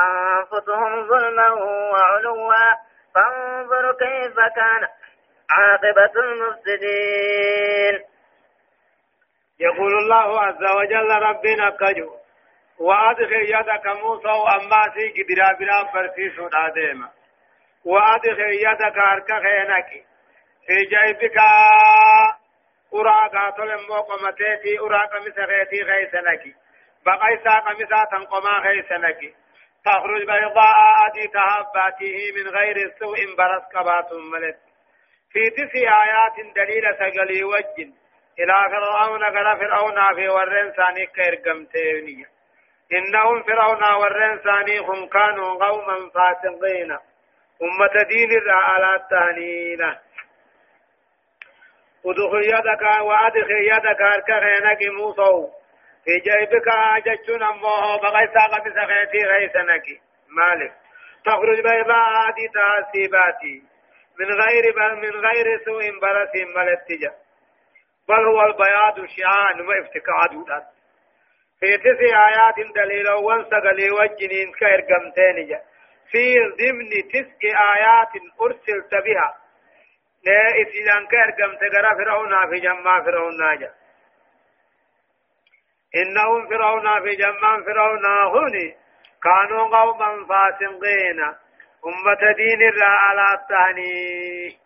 أنفسهم ظلما وعلوا. فانظر كيف كان عاقبة المفسدين. يقول الله عز وجل ربنا كجو. وأدخل يدك موسى وأماسي قدرا بلا فرسيس داديما وأدخل يدك أرك خينك في جيبك أرى قاتل موقمتي أرى قمس غيتي غيسنك بقيسا قمسا تنقما غيسنك تخرج بيضاء أدي تهباته من غير سوء برس كبات ملت. في تسع آيات دليل سقلي وجن إلى فرعون قال فرعون في ورن ثاني كيرقمتيني إنهم فرعون ورن ثاني هم كانوا قوما فاسقين. أمة دين على التانين ادخل يدك وأدخل يدك هركخينك موسو. في جيبك جتشون أمه بغي ساقة بسخيتي غيسنك مالك. تخرج بيضاء دي تاسيباتي. من غير من غير سوء برس ملتجا بل هو البياض شعان وافتقاد في تسع آيات دليل وانسقلي وجنين كإرقمتين جا. في ضمن تسع آيات أرسلت بها. لا إسلام كإرقمت قرى فرعون في جمع فرعون ناجا إنهم فرعون في جمع فرعون هوني. كانوا قوما فاسقين. أمة دين الرا على التهني.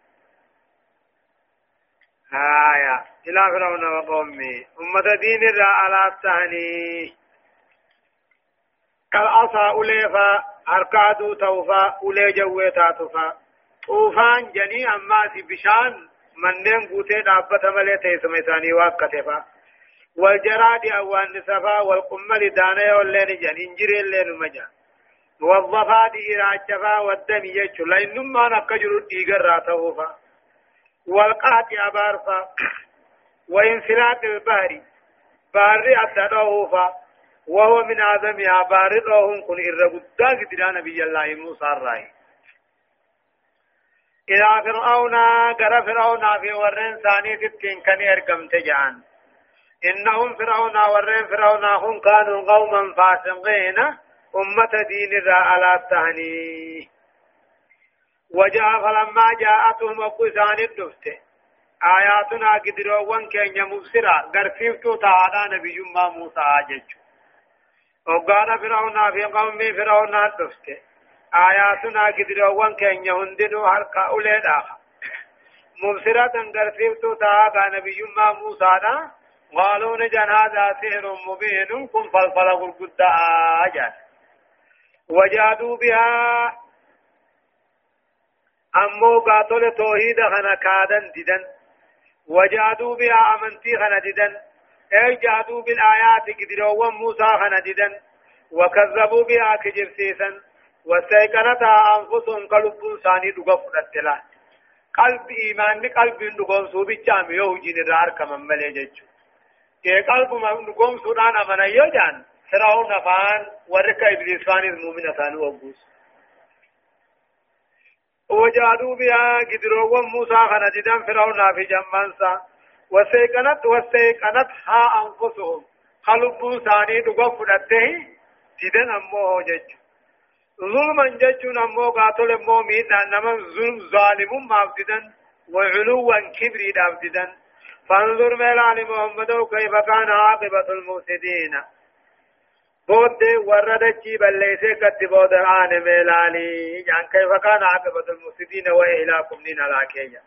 آية إلى فرعون وقومه أمة دين الرا على التهني كالعصا أوليفا أركادو توفا أولي جويتا تفا طوفان جني أما بشان منين قوتي دابة ملي تيسم إساني واقتفا والجراد أوان نسفا والقمل دانا واللين جن انجري اللين مجان والضفاد إراجفا والدم يجو لأن ما نكجر الديقر راتهوفا والقاطع بارفا. وانفلات البحر. باري أدنوفا وهو من آدمها باردهم كن إرغدا قدنا نبي الله موسى الرأي إلى فرعون قرى فرعون في ورن ثاني تتكين كان يرقم تجعان. إنهم فرعون ورن فرعون هم كانوا قوما فاسقين. أمة دين ذا على التهني وجاء فلما جاءتهم وقسان الدفت آياتنا قدروا كان مبصرا غرفيفتو تعالى نبي ما موسى آجج. وقال فرعون في قوم فرعون الدفت آياتنا قدروا كان هندنوا حرقا أولاد آخر مبصرة غرفيفتو تعالى نبي ما موسى قالوا نجن هذا سحر مبين. كن فلفل قد آجات وجادوا بها أمو قاتل توحيد خنا كادن ددن وجادوا بها أمنتي خنا ددن أي جادوا بالآيات قدروا موسى خنا ددن وكذبوا بها كجرسيسا واستيقنتها أنفسهم قلب ثاني دقف التلا قلب إيمان قلب دقوم سوبي جام يوجين الرار كمن ملي جيجو. كي قلب ما دقوم سودان أمنا يوجان فرعون فان ورك إبليس فان المؤمن ثاني وبوس وجادوا بها قدروا موسى خنددان فرعون في جمانسا وسيقنت وسيقنت ها أنفسهم خلقوا ثاني دقوا فرده ددن أمو جج ظلما جج أمو قاتل أمو مينا نمن ظلم ظالم ما بدن وعلوا كبري دابدن فانظر ميلان محمد كيف كان عاقبة المفسدين بود وردتي بليسه قد بود آن ميلاني يعني كيف كان عاقبة المفسدين وإهلاكم دين العكية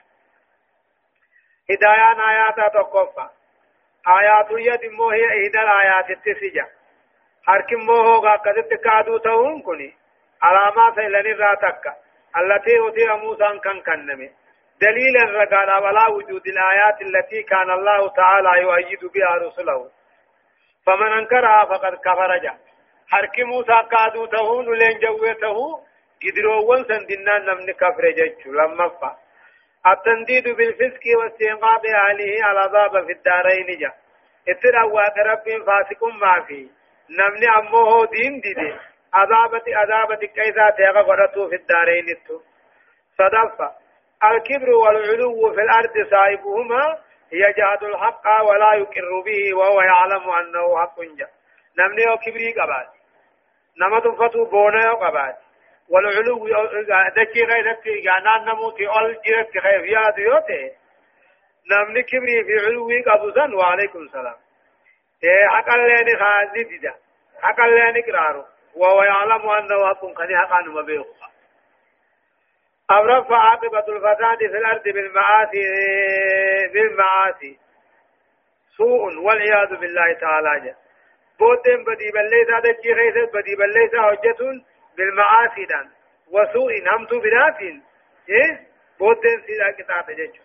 هدايان آيات تقفى آيات يد مو هي إحدى الآيات التسجة حركم مو هو قد تكادو تهون كني علامات لن راتك التي أتي موسى كان كنمي دليل الرقال على وجود الآيات التي كان الله تعالى يؤيد بها رسله فمن انكرها فقد كفر جا. حرك موسى قادو تهون لين جوته قدروا سندنا نمن كفر جج لما فا التنديد بالفسق واستنقاذ أهله على ضاب في الدارين جا. اترى رب فاسق ما في. نمن أمه دين دي عذابت عذابت كيسا تيغا قرأتو في الدارين التو صدفة. الكبر والعلو في الأرض صاحبهما يجهد الحق ولا يقر به وهو يعلم أنه حق جاء نمني أو كبري قبات نما تفتو بونا قبات والعلو دكي غير دكي يعني نموتي أول جرت خير يا ديوتي نمني كبري في علو قبوزا وعليكم السلام. إيه حقا لين خازي ديدا حقا لين قرارو وهو يعلم أنه حق قد حقا مبيخ أو رفع عاقبة الفساد في الأرض بالمعاصي بالمعاصي. سوء والعياذ بالله تعالى. جا بوتين بدي بليسا دجي خيسة بدي بليسا حجة بالمعاصي دان. وسوء همتو براسين إيه؟ بوتين سيدا كتاب جيجو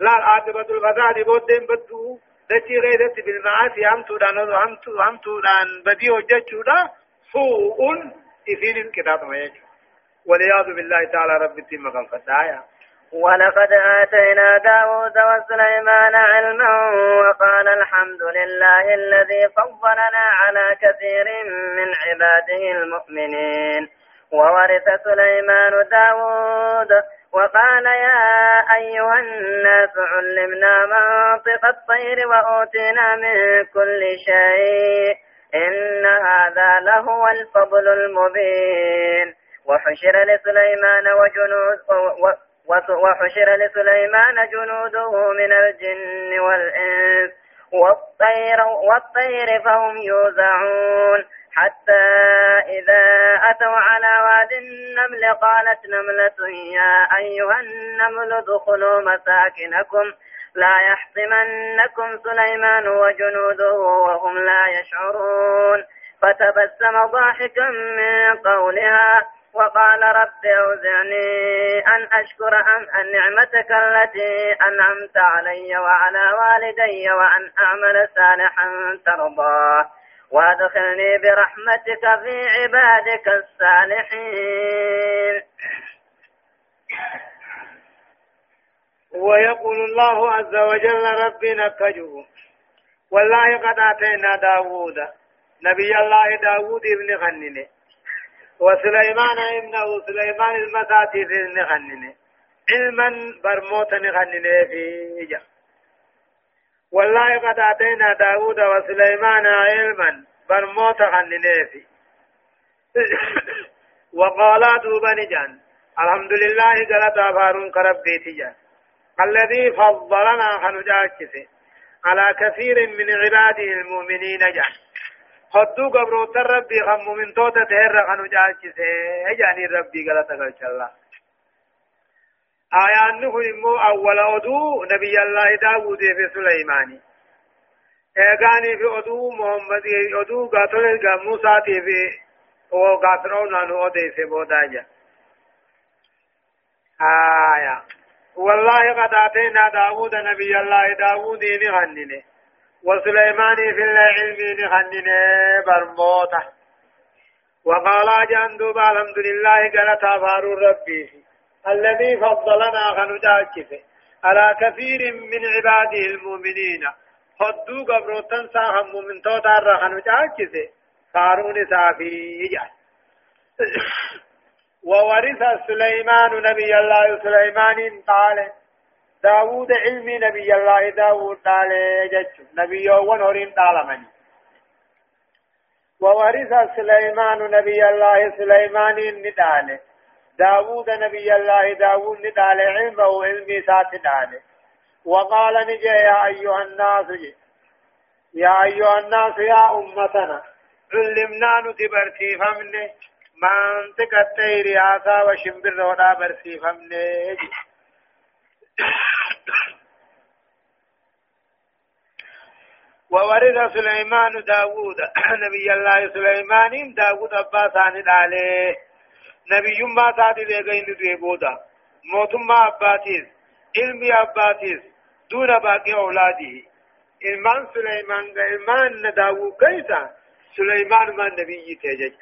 لا عاقبة الفساد بوتين بدو. دجي خيسة بالمعاصي. همتو دان همتو همتو دان. بدي حجة سوء إذين الكتاب ما يجو والعياذ بالله تعالى رب التيم كان فتايا ولقد آتينا داود وسليمان علما وقال الحمد لله الذي فضلنا على كثير من عباده المؤمنين. وورث سليمان داود وقال يا أيها الناس علمنا منطق الطير وأوتينا من كل شيء. إن هذا لهو الفضل المبين. وحشر لسليمان وجنود وحشر لسليمان جنوده من الجن والإنس. والطير, والطير فهم يوزعون. حتى إذا أتوا على واد النمل قالت نملة يا أيها النمل ادخلوا مساكنكم. لا يحطمنكم سليمان وجنوده وهم لا يشعرون. فتبسم ضاحكا من قولها. وقال رب أوزعني أن أشكر أم نعمتك التي أنعمت علي وعلى والدي وأن أعمل صالحا ترضاه وأدخلني برحمتك في عبادك الصالحين. ويقول الله عز وجل ربنا كجو والله قد آتينا داوود. نبي الله داوود ابن خننه وسليمان ابنه سليمان المساتي ابن خننه علما برموتا خننه في والله قد آتينا داود وسليمان علما برموت خننيفي (coughs) وقالا دوبا نجان. الحمد لله قلت أفارون كربي تجان الذي فضلنا خنجاكسي. على كثير من عباده المؤمنين جان خدو قبرو ربي خمو من توتا تهر خنجاكسي جاني ربي قلت الله آيان نكون إمو أول أدو نبي الله داود في سليمان إيغاني في أدو محمد أدو قاتل موسى في أو قاتلون أنو أدي في بوداجة آية والله قد آتينا داود نبي الله داود نغنني وسليمان في العلم نغنني برموته وقال جندوب الحمد لله قال تفارو ربي. الذي فضلنا خنجاكفه على كثير من عباده المؤمنين. خدو قبرو تنسى هم من توتار خنجاكفه قارون سافي (coughs) وورث سليمان نبي الله سليمان قال داود علمي نبي الله داود قال جج. نبي ونورين طالمني وورث سليمان نبي الله سليمان نداله داود نبي الله داود ندال علمه علمي سات ندال وقال نجي يا أيها الناس. يا أيها الناس يا أمتنا علمنا نتبرتي فمني منطق التير عصا وشمبر ودا برسي فمني وورث سليمان داود (clears throat) نبي الله سليمان داود أباسان عليه نبي ما تاتي لغين دوي بودا. موتما أباتيس علمي أباتيس دون باقي أولاده. إلمان سليمان إلمان نداو كيسا. سليمان ما نبي تجج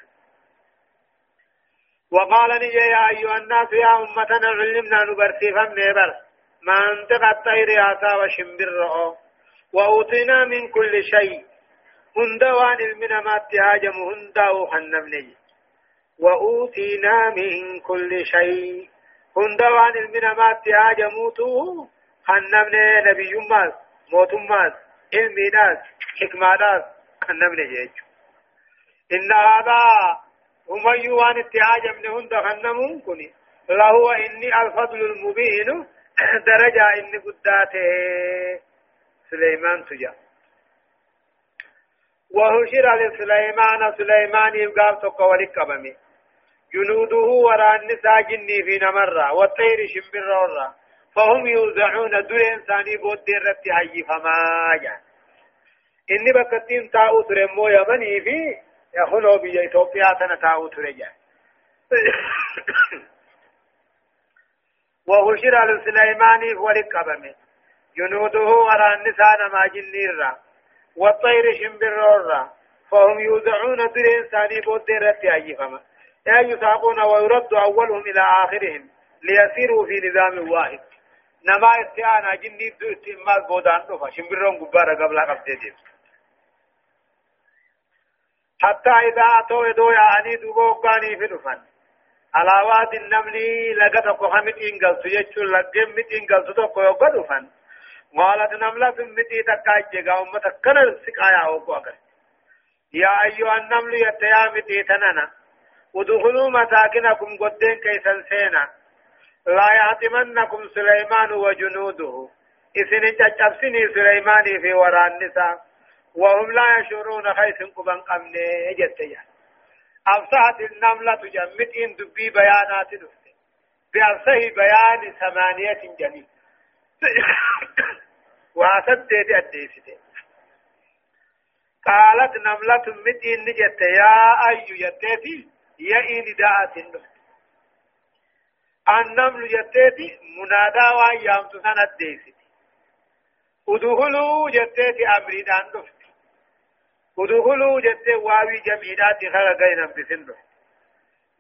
وقال نجي يا أيها الناس يا أمتنا علمنا نبرسي فمنبر ما انتقى الطير عصا وشمبر وأوتينا من كل شيء هندوان المنا ما اتهاجم هنداو حنم نجي وأوتينا من كل شيء هندوان المنامات تهاجموتو خنمنا نبي ماس موت ماس علمي ناس حكمة ناس خنمنا جيج إن هذا هم يوان اتهاجمنا هند خنمون كني لهو إني الفضل المبين درجة إني قداته سليمان تجاه وهشر لسليمان سليمان يبقى تقوى ولك جنوده وران ساجني في نمرة والطير شمبر ورة فهم يوزعون دور إنساني بود رتي حي فما جان إني بكتين تاو ترمو يمني في يخلو بي إثيوبيا تنا تاو ترجع وهشر على سليمان ولقبمه جنوده وران نسان ما جنيرا. والطير شمبر ورة فهم يوزعون دور إنساني بود رتي حي فما. لا يساقون ويرد أولهم إلى آخرهم. ليسيروا في نظام واحد. نما استعانا جني دو استعمال بودان دفا شمبرون قبارة قبل قبضة حتى إذا أتوا يدو يعني دوبو كاني في دفن. على واد النمل لقد قهمت إنجلت يجو لقمت إنجلت تقو يقو دفن قالت نملة متي تكاجي قوم تكنا السقايا وقوة يا أيها النمل يتيا متي تننا ودخلوا مساكنكم قدين كيسا سينا. لا يعتمنكم سليمان وجنوده. إذن تجبسني سليمان في وراء النساء. وهم لا يشعرون خيس قبن قمني جتيا أفصحت النملة جمت إن دبي بيانات دفت بأفصح بيان ثمانية جميل. (coughs) واسدت أديسته قالت نملة متين نجت يا أي يتيتي؟ يا إن دعت النفس النمل يتيتي منادى وأيام تسنى أديسته ادخلوا جتيتي أمريدان نفس ادخلوا جتيتي واوي جميلات خلقين بسنه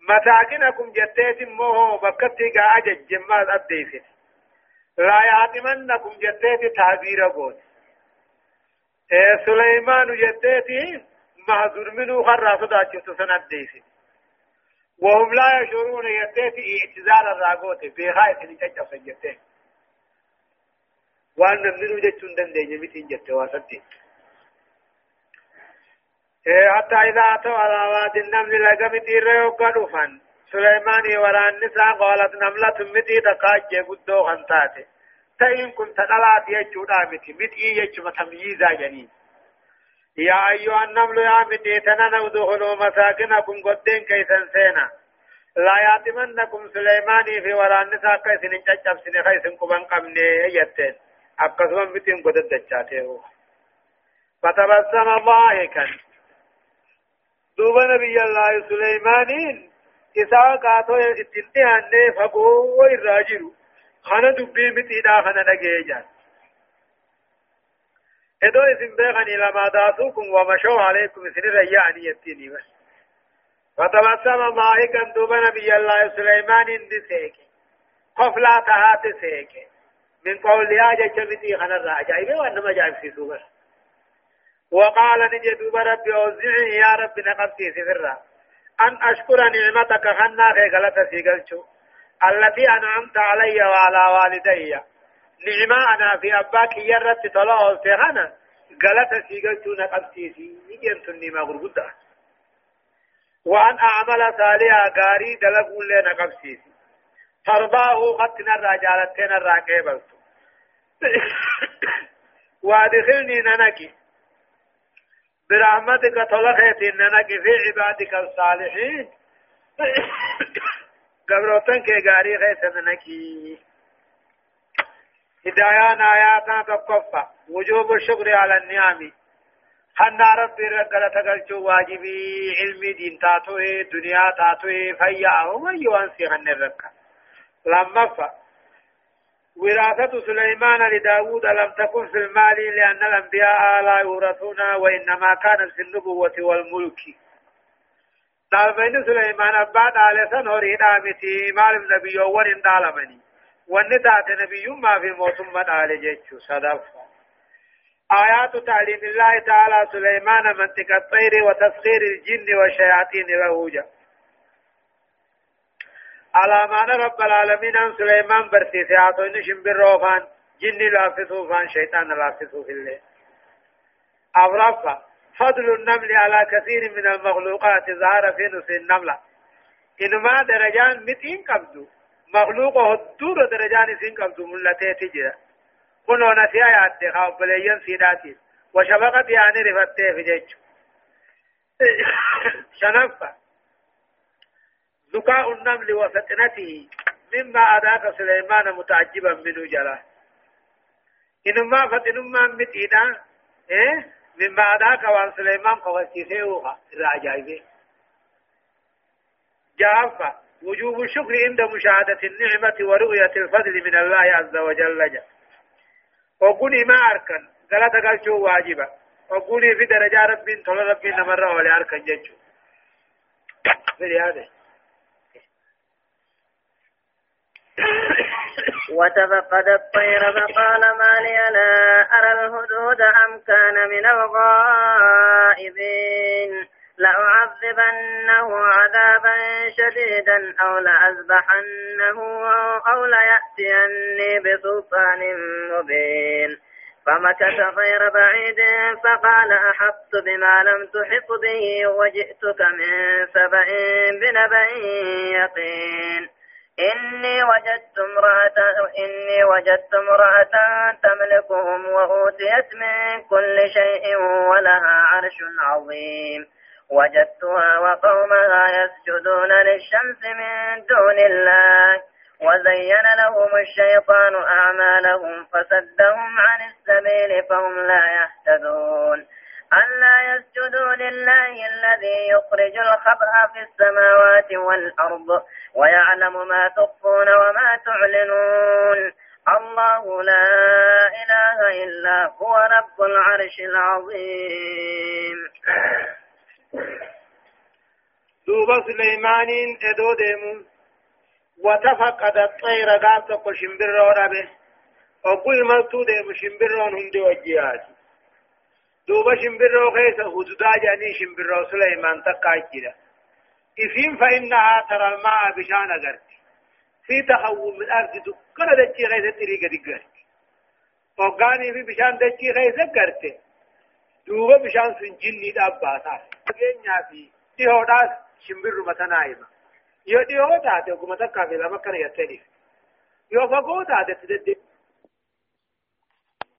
مساكنكم جتيتي موه بكتي قاعد جمال أديسته لا يعتمنكم جتيت تعبير قوت إيه سليمان جتيت معذور منه خرى صداك سنة ديسي وهم لا يشعرون جتيت اعتزال الراقوت في خاية نتجف جتيت وأن منه جتون دندين يمتين جتيت واسدين إيه حتى إذا أتوا على واد النمل لقمت إرهو قدوفا سليمان وران نساء قالت نملة متي تقاج قدو خنتاتي تئن كنت دلات يجو دامتي متي يجو تمييزا جنين يا أيها النمل يا متي تنن ودخلوا مساكنكم قدين كيسن سينا لا ياتمنكم سليمان في وران نساء كيسن انججب سن خيسن قبن قمني يتين أقصوا متين قدد دجاته فتبسم ضاحكا دوب نبي الله سليمانين dhiyaannee fagoo irraa jiru kana dubbii mitiidhaa kana dhagee jaan edoo isin beekanii lamaa daasuukum wamashoo alaikum isin irra yaa'anii jettiinii bas فتبسم ضاحكا دوب نبي الله سليمان سيك قفلا تهات سيك من قولها جشمتي خنا الرعجائب وانما جائب في سوبر وقال نجي دوب ربي اوزعني يا رب نقبتي سفرا أن أشكر نعمتك خنا في غلطة سيقلشو التي أنعمت علي وعلى والدي. نعمة أنا في أباك يرت طلعه في خنا غلطة سيقلشو نقبتيسي نجم تني ما غرقودة وأن أعمل صالحا غاري دلقوا لنا قبسيسي ترضاه قتنا الرجالتين الراكيبلتو (coughs) وأدخلني ننكي. برحمتك طلقت إننا في عبادك الصالحين. (coughs) قبروتن كي غاري خيسننكي هدايان آياتنا تقفى. وجوب الشكر على النعم. خنا ربي رقل تقلچو واجبي. علمي دين تاتوه دنيا تاتوه فيا ومن يوانسي خن الرقا لما فا وراثة سليمان لداود لم تكن في المال لأن الأنبياء لا يورثون وإنما كانت في النبوة والملك. دالبين سليمان أباد على سنهر إدامتي مال النبي ورن دالمني. والنتات نبي ما في موتم على جيتشو صدف. آيات تعليم الله تعالى سليمان منطق الطير وتسخير الجن والشياطين جاء على ما رب العالمين أن سليمان برسيسي عطوين شمبر روفان جن لافسو فان شيطان لافسو في الليل أغرفة فضل النمل على كثير من المخلوقات ظهر في نفس النملة إنما درجان متين قبضو مخلوق هدور درجان سين قبضو ملتي تجرى كنو نسيا يعد بليين سيداتي وشفقت يعني رفتي في جيش شنفة ذكاء النمل وفتنته مما أداك سليمان متعجبا منه جلا. إنما فتنما متينا إيه؟ مما أداك وأن سليمان قوسيسيوها الرعجائبه جافة وجوب الشكر عند مشاهدة النعمة ورؤية الفضل من الله عز وجل. جا وقولي ما أركن غلط قال شو واجبة وقولي في درجة رب طول رب نمر ولا أركن جنشو في هذا وتفقد الطير فقال ما لي لا أرى الهدهد أم كان من الغائبين؟ لأعذبنه عذابا شديدا أو لأذبحنه أو ليأتيني بسلطان مبين. فمكث غير بعيد فقال أحطت بما لم تحط به وجئتك من سبأ بنبأ يقين. إني وجدت امرأة إني وجدت امرأة تملكهم وأوتيت من كل شيء ولها عرش عظيم. وجدتها وقومها يسجدون للشمس من دون الله. وزين لهم الشيطان أعمالهم فسدهم عن السبيل فهم لا يهتدون. ألا يسجدوا لله الذي يخرج الخبأ في السماوات والأرض ويعلم ما تخفون وما تعلنون. الله لا إله إلا هو رب العرش العظيم. دوبا سليمان إدو ديمو. وتفقد الطير قال تقو شمبرو ربه وقل ملتو ديمو شمبرون هندي وجيات دوبا شمبرو خيس هدودا جاني شمبرو سليمان تقاجرة إفين فإنها ترى الماء بشان أغرت في تخوم من الأرض دكنا دجي خيس تريقة دقرت وقاني في بشان دجي خيس أغرت دوبا بشان سنجني داباتا فقين في ديهوداس شمبرو yoo dhiyoo taate oguma takkaa fi lama kana yattaniif yoo fagoo taate